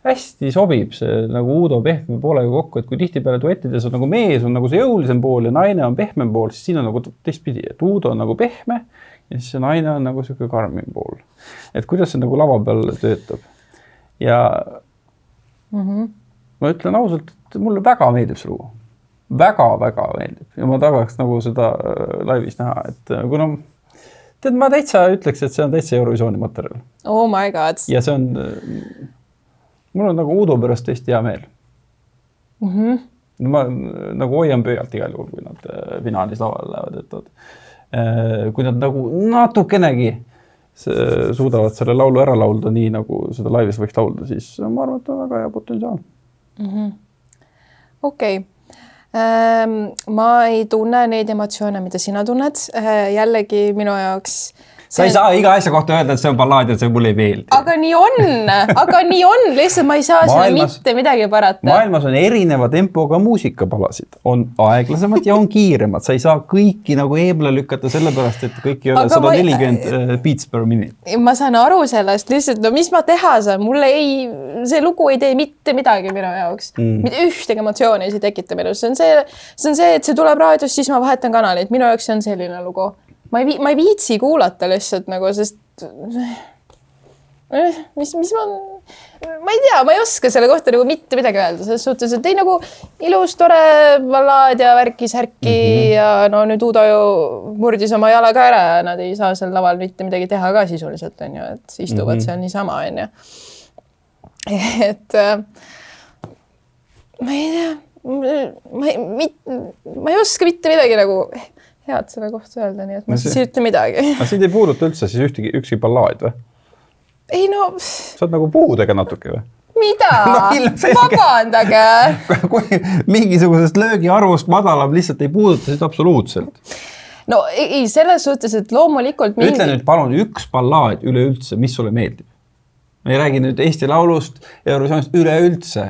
hästi sobib see nagu Uudo pehme poolega kokku, et kui tihtipeale duettides on nagu mees on nagu see jõulisem pool ja naine on pehmem pool, siis siin on nagu teistpidi, et Uudo on nagu pehme ja siis see naine on nagu sihuke karmim pool. et kuidas see nagu lava peal töötab ja mm. -hmm. ma ütlen ausalt, et mulle väga meeldib see lugu väga,. väga-väga meeldib ja ma tahaks nagu seda äh, laivis näha, et äh, kuna tead, ma täitsa ütleks, et see on täitsa Eurovisiooni materjal Oh my god. ja see on, mul on nagu Uudo pärast hästi hea meel mm. -hmm. ma nagu hoian pöialt igal juhul, kui nad äh, finaalis lavale lähevad, et nad, kui nad nagu natukenegi suudavad selle laulu ära laulda nii, nagu seda laivis võiks laulda, siis ma arvan, et on väga hea potentsiaal. okei okay. Ähm, ma ei tunne neid emotsioone, mida sina tunned. jällegi minu jaoks sa ei saa iga asja kohta öelda, et see on ballaad ja see mulle ei meeldi. aga nii on, aga nii on, lihtsalt ma ei saa maailmas, selle mitte midagi parata. maailmas on erineva tempoga muusikapalasid, on aeglasemad ja on kiiremad, sa ei saa kõiki nagu eemale lükata, sellepärast et kõik ei ole sada nelikümmend äh, beats per minute. ma saan aru sellest, lihtsalt no mis ma teha saan, mulle ei, see lugu ei tee mitte midagi minu jaoks. Mm., mitte ühtegi emotsiooni ei tekita minus, see on see, see on see, et see tuleb raadiost, siis ma vahetan kanalit, minu jaoks see on selline lugu ma ei, ma ei viitsi kuulata lihtsalt nagu, sest eh, mis, mis ma, ma ei tea, ma ei oska selle kohta nagu mitte midagi öelda, selles suhtes, et ei nagu ilus, tore ballaad ja värki-särki mm -hmm. ja no nüüd Uudo ju murdis oma jala ka ära ja nad ei saa seal laval mitte midagi teha ka sisuliselt on ju, et istuvad mm -hmm. seal niisama on ju. <laughs> et äh, ma ei tea, ma ei, ma ei oska mitte midagi nagu head selle kohta öelda, nii et ma no siis ei ütle midagi. <laughs> aga sind ei puuduta üldse siis ühtegi, ükski ballaad või? ei no. sa oled nagu puudega natuke või? mida <laughs> no,? vabandage <laughs> kui mingisugusest löögiarvust madalam lihtsalt ei puuduta, siis absoluutselt. no ei, selles suhtes, et loomulikult mingi.... ütle nüüd palun üks ballaad üleüldse, mis sulle meeldib. me ei räägi nüüd Eesti Laulust, Eurovisioonist, üleüldse.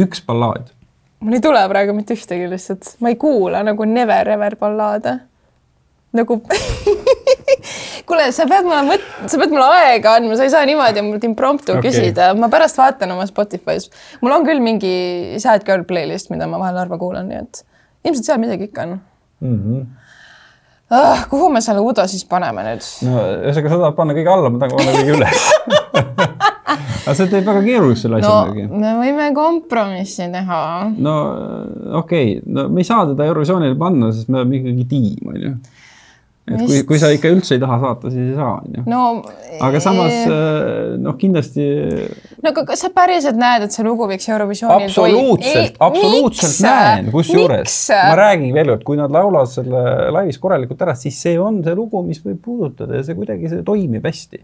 üks ballaad mul ei tule praegu mitte ühtegi lihtsalt, ma ei kuula nagu never ever ballaade. nagu <laughs> kuule, sa pead mulle mõt-, sa pead mulle aega andma, sa ei saa niimoodi mult impromptu okay. küsida, ma pärast vaatan oma Spotify's. mul on küll mingi sad girl playlist, mida ma vahel harva kuulan, nii et ilmselt seal midagi ikka on mm. -hmm. Ah, kuhu me selle Udo siis paneme nüüd? no ühesõnaga, sa tahad panna kõige alla, ma tahan panna kõige üles <laughs> aga see teeb väga keeruliseks selle asja muidugi no,. me võime kompromissi teha. no okei okay., no me ei saa teda Eurovisioonile panna, sest me oleme ikkagi tiim, on ju et Vist... kui, kui sa ikka üldse ei taha saata, siis ei saa, on ju. no aga samas äh, noh, kindlasti. no aga kas sa päriselt näed, et see lugu võiks Eurovisioonil absoluutselt, absoluutselt näen, kusjuures ma räägin veel kord, kui nad laulavad selle laivis korralikult ära, siis see on see lugu, mis võib puudutada ja see kuidagi, see toimib hästi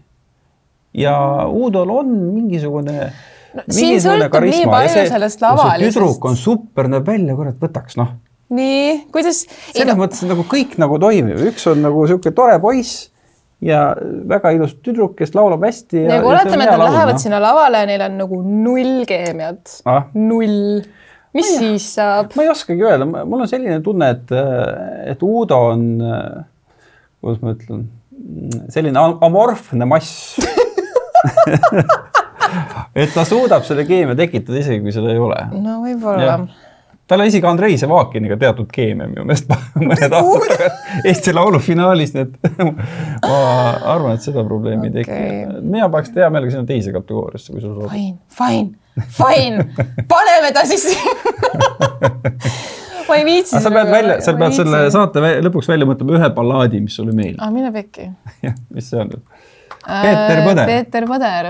ja Udol on mingisugune no, siin sõltub nii palju see, sellest lavalisest. tüdruk on super, näeb välja, kurat, võtaks noh. nii, kuidas? selles no... mõttes nagu kõik nagu toimib, üks on nagu sihuke tore poiss ja väga ilus tüdruk, kes laulab hästi. nagu oletame, et nad lähevad no. sinna lavale ja neil on nagu null keemiat ah., null. mis ma siis saab? ma ei oskagi öelda, mul on selline tunne, et, et Uudo on, kuidas ma ütlen, selline amorfne mass <laughs> <laughs> et ta suudab selle keemia tekitada, isegi kui seda ei ole. no võib-olla. tal oli isegi Andrei Sevakiniga teatud keemia minu meelest <laughs> mõned aastad tagasi Eesti Laulu finaalis, nii et <laughs> ma arvan, et seda probleemi okay. ei teki. mina paneks hea meelega sinna teise kategooriasse, kui sul sobib. Fine, fine, fine, paneme ta siis ma ei viitsi. sa pead välja, sa pead selle saate lõpuks välja mõtlema ühe ballaadi, mis sulle meeldib. aa, mine pekki. jah, mis see on? Peeter Põder. Peeter Põder.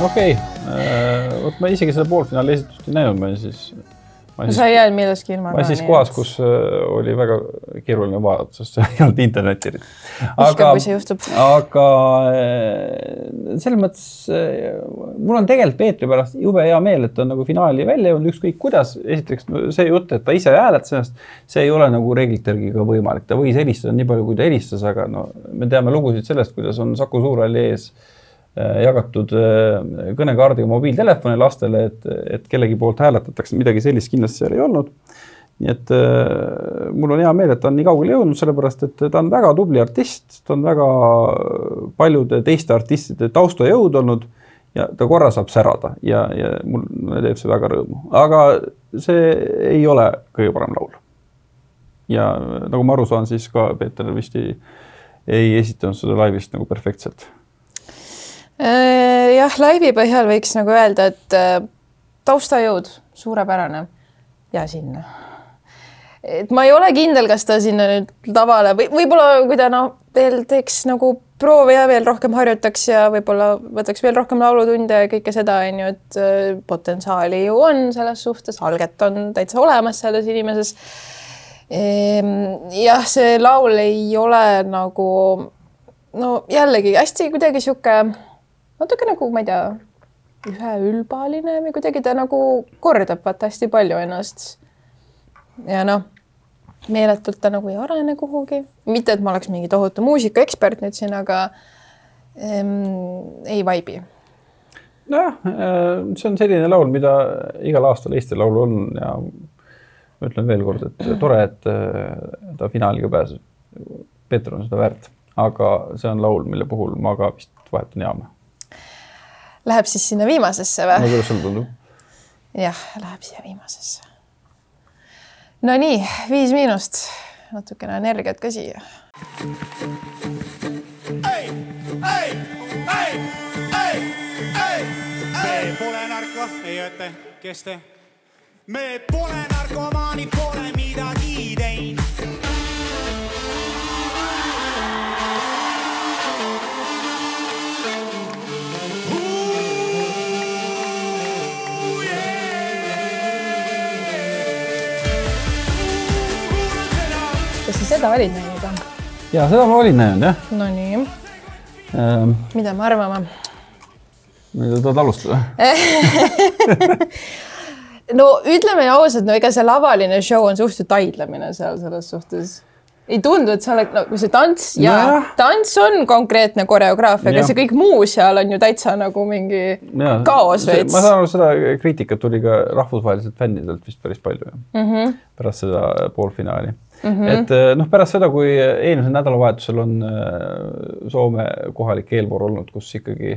okei okay., vot ma isegi seda poolfinaali esitust ei näinud, ma siis no sa ei jäänud millestki ilma. ma siis kohas, kus äh, oli väga keeruline vaadata, sest seal ei olnud internetti. aga, aga äh, selles mõttes äh, mul on tegelikult Peetri pärast jube hea meel, et ta on nagu finaali välja jõudnud, ükskõik kuidas. esiteks see jutt, et ta ise hääletas ennast, see ei ole nagu reeglite järgi ka võimalik, ta võis helistada nii palju, kui ta helistas, aga no me teame lugusid sellest, kuidas on Saku Suurhalli ees jagatud äh, kõnekaardiga mobiiltelefoni lastele, et, et kellegi poolt hääletatakse, midagi sellist kindlasti seal ei olnud. nii et äh, mul on hea meel, et ta on nii kaugele jõudnud, sellepärast et ta on väga tubli artist, ta on väga paljude teiste artistide taustajõud olnud ja ta korra saab särada ja, ja mulle teeb see väga rõõmu, aga see ei ole kõige parem laul. ja nagu ma aru saan, siis ka Peeter vist ei, ei esitanud seda laivist nagu perfektselt Äh, jah, laivi põhjal võiks nagu öelda, et äh, taustajõud suurepärane ja sinna. et ma ei ole kindel, kas ta sinna nüüd lavale või võib-olla kui ta noh, veel teeks nagu proovi ja veel rohkem harjutaks ja võib-olla võtaks veel rohkem laulutunde ja kõike seda on ju, et äh, potentsiaali ju on selles suhtes, alget on täitsa olemas selles inimeses. jah, see laul ei ole nagu no jällegi hästi kuidagi sihuke natuke nagu ma ei tea, üheülbaline või kuidagi ta nagu kordab vaata hästi palju ennast. ja noh, meeletult ta nagu ei arene kuhugi, mitte et ma oleks mingi tohutu muusikaekspert nüüd siin, aga ähm, ei vaibi nojah, see on selline laul, mida igal aastal Eesti Laul on ja ma ütlen veel kord, et tore, et äh, ta finaali ka pääses. Peeter on seda väärt, aga see on laul, mille puhul ma ka vist vahetan jaama. Läheb siis sinna viimasesse no või? kuidas sulle tundub? jah, läheb siia viimasesse. Nonii, Viis Miinust, natukene energiat ka siia. me pole narko, ei õete, kes te? me pole narkomaanid, pole midagi seda olid näinud või? ja seda ma olin näinud jah Nonii, ähm,. mida me arvame? tahad alustada? <laughs> no ütleme ausalt, no ega see lavaline show on suhteliselt aidlemine seal selles suhtes. ei tundu, et sa oled nagu see tants ja Nojah. tants on konkreetne koreograafia, aga Jah. see kõik muu seal on ju täitsa nagu mingi kaos veits ma. saan aru, seda kriitikat tuli ka rahvusvaheliselt fännidelt vist päris palju mm. -hmm. pärast seda poolfinaali mm. -hmm. et eh, noh, pärast seda, kui eelmisel nädalavahetusel on eh, Soome kohalik eelvoor olnud, kus ikkagi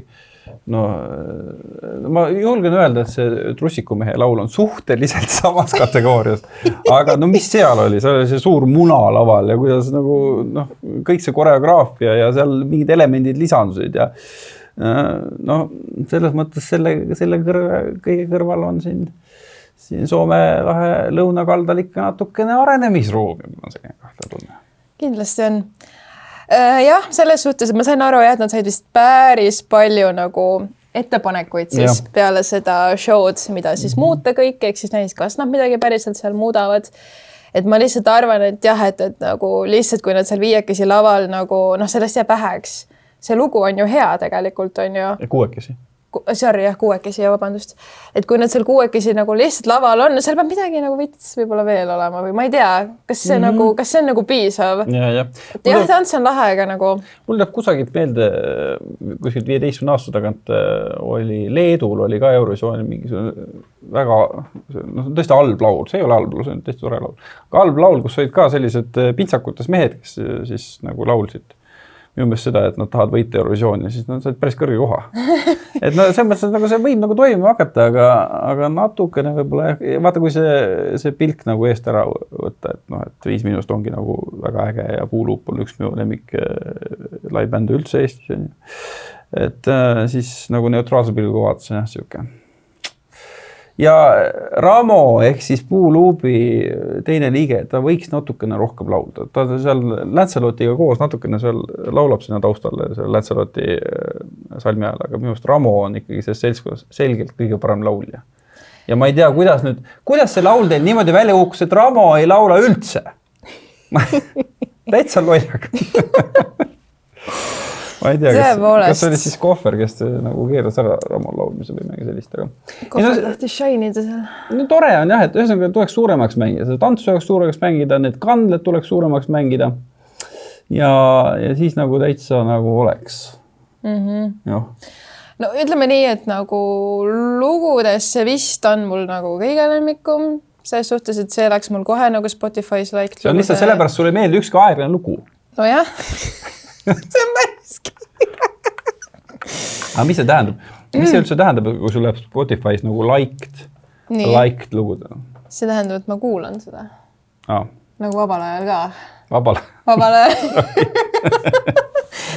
no eh, ma julgen öelda, et see Trussikumehe laul on suhteliselt <laughs> samas kategoorias, aga no mis seal oli, seal oli see suur muna laval ja kuidas nagu noh, kõik see koreograafia ja seal mingid elemendid lisandusid ja noh, selles mõttes selle, selle kõrva, kõige kõrval on siin, siin Soome lahe lõunakaldal ikka natukene arenemisruumi, mul on selline kahtlane tunne. kindlasti on. jah, selles suhtes, et ma sain aru jah, et nad said vist päris palju nagu ettepanekuid siis ja. peale seda show'd, mida siis muuta kõike, ehk siis näis, kas nad midagi päriselt seal muudavad. et ma lihtsalt arvan, et jah, et, et nagu lihtsalt, kui nad seal viiekesi laval nagu noh, sellest jääb väheks. see lugu on ju hea tegelikult on ju kuuekesi. Sorry jah, kuuekesi ja vabandust, et kui nad seal kuuekesi nagu lihtsalt laval on, seal peab midagi nagu vits võib-olla veel olema või ma ei tea, kas see mm -hmm. nagu, kas see on nagu piisav? ja, jah. jah, tants on lahe, aga nagu mul läheb kusagilt meelde, kuskilt viieteistkümne aasta tagant äh, oli Leedul oli ka Eurovisioonil mingisugune väga noh, tõesti halb laul, see ei ole halb laul, see on tõesti tore laul. aga halb laul, kus olid ka sellised äh, pintsakutes mehed, kes äh, siis nagu laulsid meelest seda, et nad tahavad võita Eurovisiooni, siis nad said päris kõrge koha. <laughs> et no selles mõttes, et nagu see võib nagu toimima hakata, aga, aga natukene võib-olla jah, vaata, kui see, see pilk nagu eest ära võtta, et noh, et Viis Miinust ongi nagu väga äge ja Puuluup on üks minu lemmik äh, live-bände üldse Eestis on ju. et äh, siis nagu neutraalse pilguga vaatasin jah, sihuke ja Ramo ehk siis Puuluubi teine liige, ta võiks natukene rohkem laulda, ta seal Lancelotiga koos natukene seal laulab sinna taustale seal Lanceloti äh, salmi ajal, aga minu arust Ramo on ikkagi selles seltskonnas selgelt kõige parem laulja. ja ma ei tea, kuidas nüüd, kuidas see laul teil niimoodi välja kukkus, et Ramo ei laula üldse. <laughs> täitsa lollak <laughs> ma ei tea, kas, kas see oli siis Kohver, kes nagu keeras ära Ramo laulmise või midagi sellist, aga. kohver tahtis shine ida seal. no tore on jah, et ühesõnaga tuleks suuremaks mängida, seda tantsu tuleks suuremaks mängida, need kandled tuleks suuremaks mängida. ja, ja siis nagu täitsa nagu oleks mm. -hmm. jah, no ütleme nii, et nagu lugudest see vist on mul nagu kõige lemmikum selles suhtes, et see läks mul kohe nagu Spotify's like. see on lihtsalt sellepärast, sulle ei meeldi ükski aeglane lugu. nojah, <laughs> see on päris <laughs> aga mis see tähendab, mis see üldse tähendab, kui sul läheb Spotify's nagu liked, liked lugudena see tähendab, et ma kuulan seda ah,? nagu vabal ajal ka, vabal. vabal ajal. <laughs>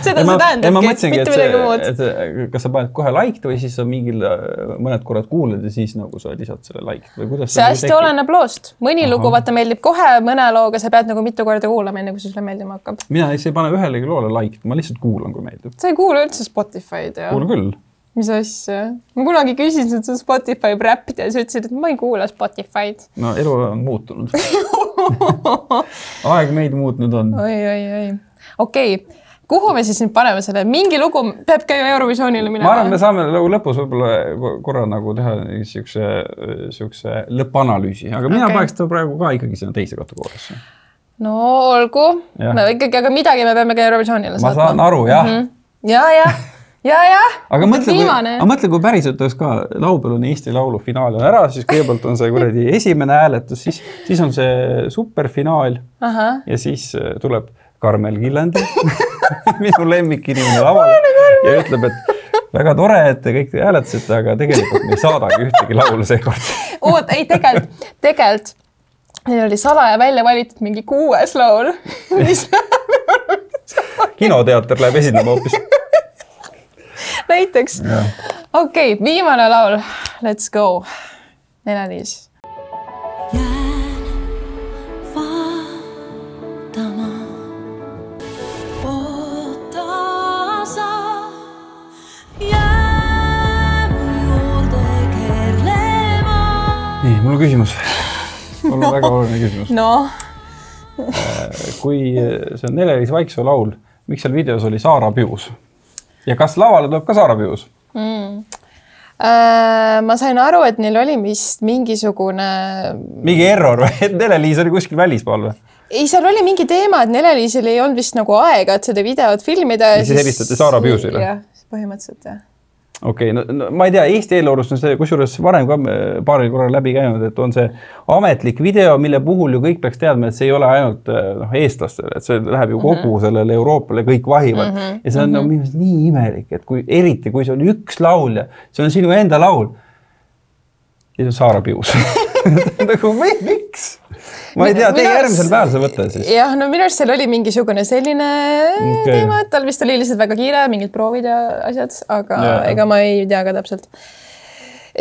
seda ma, see ei, tähendabki, mõtlesingi, mitte et midagi muud. et kas sa paned kohe liked või siis sa mingil äh, mõned korrad kuulad ja siis nagu sa lisad selle like või kuidas see hästi tekib? oleneb loost, mõni Ahah. lugu vaata meeldib kohe, mõne looga sa pead nagu mitu korda kuulama, enne kui see sulle meeldima hakkab. mina siis ei pane ühelegi loole like'it, ma lihtsalt kuulan, kui meeldib. sa ei kuula üldse Spotify'd ju. kuulan küll. mis asja? ma kunagi küsisin su Spotify räppida ja sa ütlesid, et ma ei kuula Spotify'd. no elu on muutunud. <laughs> aeg meid muutnud on. oi, oi, oi. okei okay., kuhu me siis nüüd paneme selle, mingi lugu peab ju Eurovisioonile minema. ma arvan, me saame nagu lõpus võib-olla korra nagu teha siukse, siukse lõppanalüüsi, aga mina okay. paneks ta praegu ka ikkagi sinna teise kategooriasse. no olgu, Jah. me ikkagi, aga midagi me peame ka Eurovisioonile ma saatma. saan aru, jah mm. -hmm. ja, ja, ja, ja. aga mõtle, kui, aga. mõtle, kui päriselt oleks ka laupäeval on Eesti Laulu finaal on ära, siis kõigepealt on see kuradi esimene hääletus, siis, siis on see superfinaal ja siis äh, tuleb Karmel Killander <laughs> <laughs> minu lemmikinimene lavale ja ütleb, et väga tore, et te kõik hääletasite, aga tegelikult me ei saadagi ühtegi laulu seekord. <laughs> oot, ei tegelikult, tegelikult neil oli salaja välja valitud mingi kuues laul, mis kinoteater läheb esinema hoopis. näiteks. okei okay,, viimane laul, let's go. Nele-Liis. On küsimus. mul on väga oluline küsimus. noh, kui see on Nele-Liis Vaiksoo laul, miks seal videos oli Saara Pius? ja kas lavale tuleb ka Saara Pius? Äh, ma sain aru, et neil oli vist mingisugune, mingi error või? et Nele-Liis oli kuskil välismaal või? ei, seal oli mingi teema, et Nele-Liisil ei olnud vist nagu aega, et seda videot filmida. Ja siis helistati Saara Piusile? põhimõtteliselt jah. Okei okay,, no, no ma ei tea, Eesti eelarvest on see kusjuures varem ka äh, paaril korral läbi käinud, et on see ametlik video, mille puhul ju kõik peaks teadma, et see ei ole ainult äh, noh, eestlastele, et see läheb ju kogu mm -hmm. sellele Euroopale, kõik vahivad mm. -hmm. ja see on mm -hmm. meelest nii imelik, et kui eriti, kui see on üks laulja, see on sinu enda laul. ja see on Saara Pius <laughs> nagu? Ma ei tea, tee järgmisel päeval see võte siis. jah, no minu arust seal oli mingisugune selline okay. teema, et tal vist oli lihtsalt väga kiire, mingid proovid ja asjad, aga yeah. ega ma ei tea ka täpselt.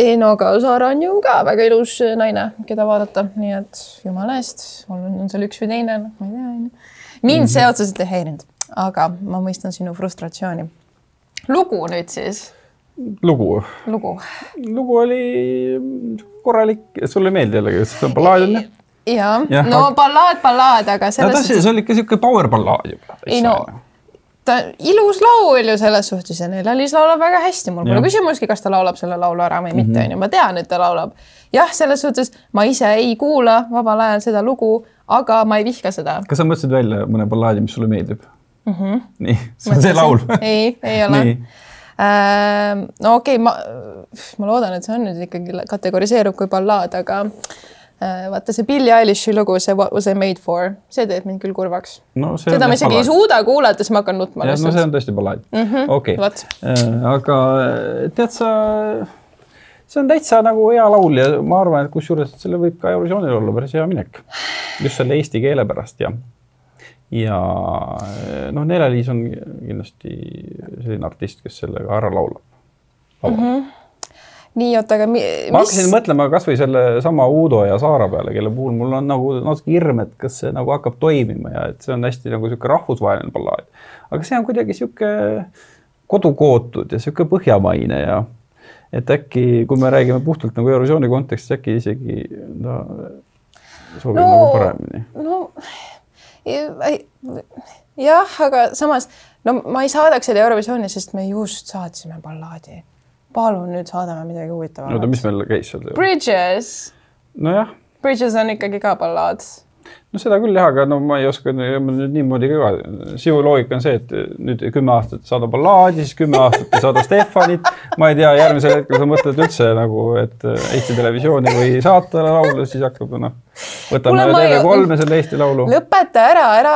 ei no aga Saara on ju ka väga ilus naine, keda vaadata, nii et jumala eest, on, seal üks või teine, noh, ma ei tea, onju. mind Mhm. see otseselt ei häirinud, aga ma mõistan sinu frustratsiooni. lugu nüüd siis, lugu, lugu. lugu oli korralik, sulle ei meeldi jällegi, see on ballaad on ja Jah,, no aga- ballaad, ballaad, aga no selles ta, see oli ikka siuke power ballaad juba. Ei no, ta ilus laul ju selles suhtes ja Nele-Liis laulab väga hästi, mul pole Jah. küsimustki, kas ta laulab selle laulu ära või mitte, Mhm. onju, ma tean, et ta laulab. jah, selles suhtes ma ise ei kuula vabal ajal seda lugu, aga ma ei vihka seda. kas sa mõtlesid välja mõne ballaadi, mis sulle meeldib mm? -hmm. nii, see on see laul. ei, ei ole Nii.. no okei okay,, ma, ma loodan, et see on nüüd ikkagi kategoriseerub kui ballaad, aga äh, vaata see Billie Eilish'i lugu, see What was I made for, see teeb mind küll kurvaks. no seda ma isegi ei ballaad. suuda kuulata, siis ma hakkan nutma no see on tõesti ballaad mm -hmm.. okei okay., aga äh, tead sa, see on täitsa nagu hea laul ja ma arvan, et kusjuures selle võib ka Eurovisioonil olla päris hea minek. just selle eesti keele pärast ja, ja äh, noh, Nele-Liis on kindlasti selline artist, kes sellega ära laulab. Mm -hmm. nii, oota, aga mi, ma hakkasin mõtlema kasvõi sellesama Uudo ja Saara peale, kelle puhul mul on nagu natuke hirm, et kas see nagu hakkab toimima ja et see on hästi nagu sihuke rahvusvaheline ballaad. aga see on kuidagi sihuke kodukootud ja sihuke põhjamaine ja et äkki, kui me räägime puhtalt nagu Eurovisiooni kontekstis, äkki isegi ta sobib no, nagu paremini. no jah, aga samas no ma ei saadaks seda Eurovisiooni, sest me just saatsime ballaadi. Palun nüüd saadame midagi huvitavat oota, mis meil käis seal? Bridges, nojah, Bridges on ikkagi ka ballaad. no seda küll jah, aga no ma ei oska nüüd niimoodi ka. sinu loogika on see, et nüüd kümme aastat saada ballaadi, siis kümme aastat ei saada Stefanit. ma ei tea, järgmisel hetkel sa mõtled üldse nagu, et Eesti Televisiooni või saata laulu, siis hakkab noh, võtame Kuule, ma ei- TV3 selle Eesti Laulu. lõpeta ära, ära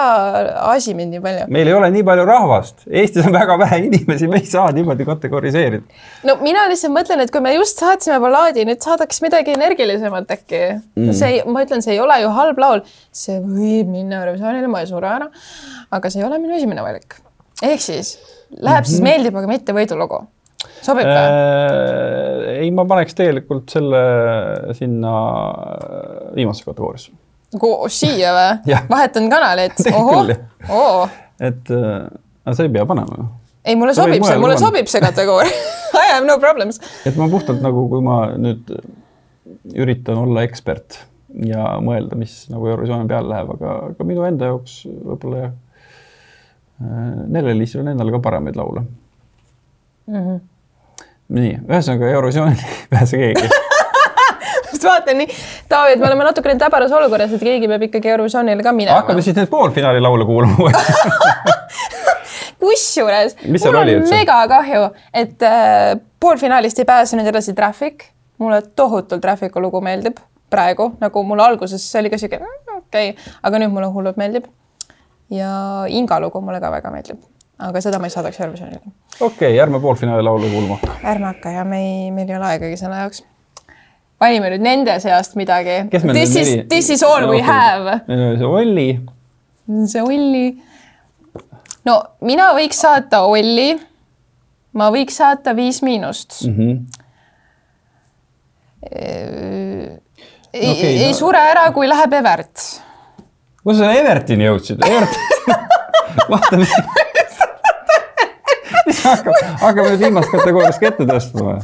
asi mind nii palju. meil ei ole nii palju rahvast, Eestis on väga vähe inimesi, me ei saa niimoodi kategoriseerida. no mina lihtsalt mõtlen, et kui me just saatsime ballaadi, nüüd saadaks midagi energilisemat äkki mm.. see, ma ütlen, see ei ole ju halb laul, see võib minna Eurovisioonile, ma ei sure ära. aga see ei ole minu esimene valik. ehk siis läheb siis meeldib, aga mitte võidulugu. Sobib või? Äh, ei, ma paneks tegelikult selle sinna äh, viimasesse kategooriasse. nagu siia või <laughs> vahetan kanalit? <laughs> Et äh, aga sa ei pea panema. ei, mulle Sa sobib see, mulle panna. sobib see kategooria <laughs> I have no problems. et ma puhtalt nagu, kui ma nüüd üritan olla ekspert ja mõelda, mis nagu Eurovisiooni peale läheb, aga, aga minu enda jaoks võib-olla jah. Nele-Liisil on endal ka paremaid laule mm. Mhm. -hmm. nii, ühesõnaga Eurovisioonil <laughs> ei pääse keegi. just vaatan nii, Taavi, et me oleme natukene täbaras olukorras, et keegi peab ikkagi Eurovisioonile ka minema hakkame. siis neid poolfinaali laule kuulama uuesti. <laughs> kusjuures mul oli on mega kahju, et äh, poolfinaalist ei pääsenud edasi Traffic. mulle tohutult Traffic'u lugu meeldib praegu, nagu mul alguses see oli ka siuke mm, okei okay., aga nüüd mulle hullult meeldib. ja Inga lugu mulle ka väga meeldib, aga seda ma ei saadaks Eurovisioonile. okei okay,, ärme poolfinaali laulu kuulma. ärme hakka ja me ei, meil ei ole aegagi selle jaoks. valime nüüd nende seast midagi. This is this is all we have. meil oli see Olli, see Olli. no mina võiks saata Olli. ma võiks saata Viis Miinust mm. -hmm. ei okay,, ei no- sure ära, kui läheb Evert. kus sa Evertini jõudsid? Everton, <laughs> vaata mis, <laughs> <laughs> hakkab, hakkame nüüd viimast kategooriast ka ette tõstma või?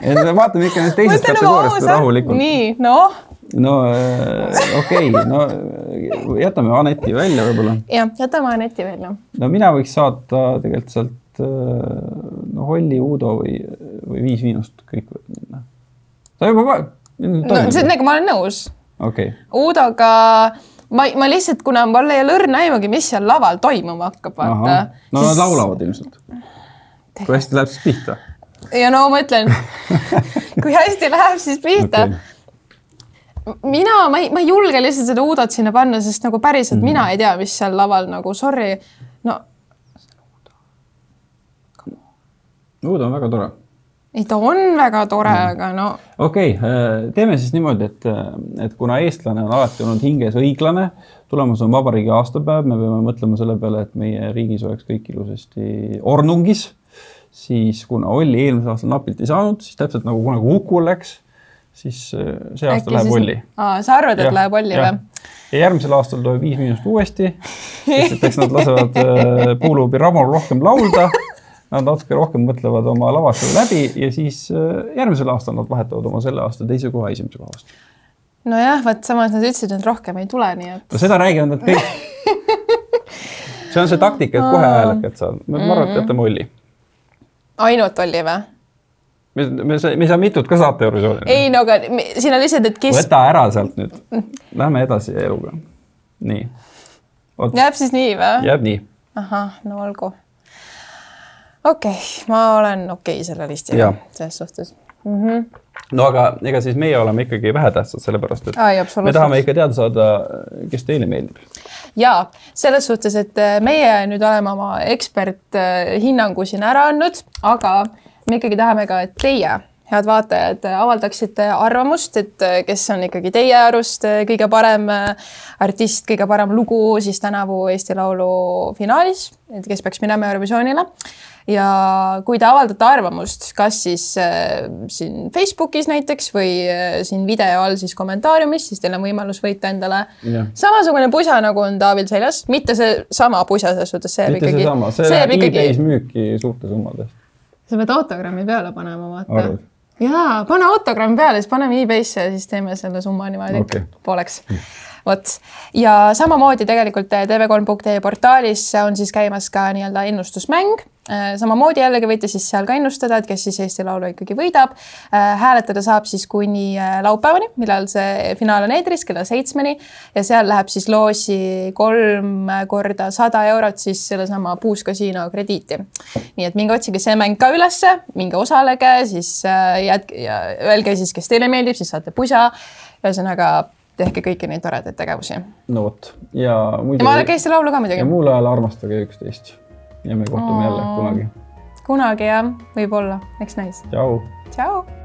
et me vaatame ikka nüüd teisest kategooriast rahulikult. nii, noh, no äh, okei okay,, no jätame Aneti välja võib-olla. jah, jätame Aneti välja. no mina võiks saata tegelikult sealt äh, no Holli, Uudo või, või Viis Miinust kõik võivad minna. sa juba no sellega ma olen nõus. okei, Uudoga ma, ma lihtsalt, kuna mul ei ole õrna aimugi, mis seal laval toimuma hakkab, vaata. no nad laulavad ilmselt. Kui hästi läheb siis pihta? ja no ma ütlen, <laughs> kui hästi läheb, siis pihta Okei. mina, ma ei, ma ei julge lihtsalt seda Udot sinna panna, sest nagu päriselt mm. mina ei tea, mis seal laval nagu sorry, no Uudo on väga tore ei, ta on väga tore mm., aga no okei okay,, teeme siis niimoodi, et, et kuna eestlane on alati olnud hinges õiglane, tulemas on vabariigi aastapäev, me peame mõtlema selle peale, et meie riigis oleks kõik ilusasti ornungis, siis kuna Olli eelmisel aastal napilt ei saanud, siis täpselt nagu kunagi Ukul läks, siis äh, see aasta äkki läheb siis Olli. sa arvad, et läheb Olli või?? ja järgmisel aastal tuleb Viis Miinust uuesti, sest et eks nad <laughs> lasevad äh, Puuluubi Ramol rohkem laulda. Nad natuke rohkem mõtlevad oma lavashow läbi ja siis äh, järgmisel aastal nad vahetavad oma selle aasta teise koha esimese koha vastu. nojah, vot samas nad ütlesid, et rohkem ei tule, nii et no seda räägivad nad kõik. <laughs> see on see taktika, et kohe häälekad saad. ma arvan, et jätame Olli. Ainult Olli või? me, me, me ei saa mitut ka saata Eurovisioonile. ei no aga siin on lihtsalt, et kes võta ära sealt nüüd. Lähme edasi eluga. nii. jääb siis nii või? jääb nii. ahah, no olgu. okei okay,, ma olen okei okay selle listiga selles suhtes. no aga ega siis meie oleme ikkagi vähetähtsad, sellepärast et Ai, me tahame ikka teada saada, kes teile meeldib. Ja selles suhtes, et äh, meie nüüd oleme oma eksperthinnangu siin ära andnud, aga me ikkagi tahame ka, et teie, head vaatajad, avaldaksite arvamust, et äh, kes on ikkagi teie arust äh, kõige parem äh, artist, kõige parem lugu siis tänavu Eesti Laulu finaalis, et kes peaks minema Eurovisioonile ja kui te avaldate arvamust, kas siis äh, siin Facebookis näiteks või äh, siin video all siis kommentaariumis, siis teil on võimalus võita endale Jah. samasugune pusa, nagu on Taavil seljas, mitte see sama pusa selles suhtes, see jääb ikkagi, seesama, see see jääb läheb ikkagi e-base, müüki suurte summade eest. sa pead autogrammi peale panema, vaata Arvad?. jaa, pane autogramm peale, siis paneme e-base'isse ja siis teeme selle summa niimoodi Okei. pooleks. vot ja samamoodi tegelikult tv3.ee portaalis on siis käimas ka nii-öelda ennustusmäng. Samamoodi jällegi võite siis seal ka ennustada, et kes siis Eesti Laulu ikkagi võidab. hääletada saab siis kuni äh, laupäevani, millal see finaal on eetris kella seitsmeni ja seal läheb siis loosi kolm korda sada eurot siis sellesama Puus Kasiino krediiti. nii et minge otsige see mäng ka ülesse, minge osalege, siis äh, jätke ja öelge siis, kes teile meeldib, siis saate pusa. ühesõnaga tehke kõiki neid toredaid tegevusi. no vot ja muidu ja vaadake Eesti Laulu ka ja muidugi. muul ajal armastage üksteist ja me kohtume jälle kunagi. kunagi jah, võib-olla, eks näis. tšau. tšau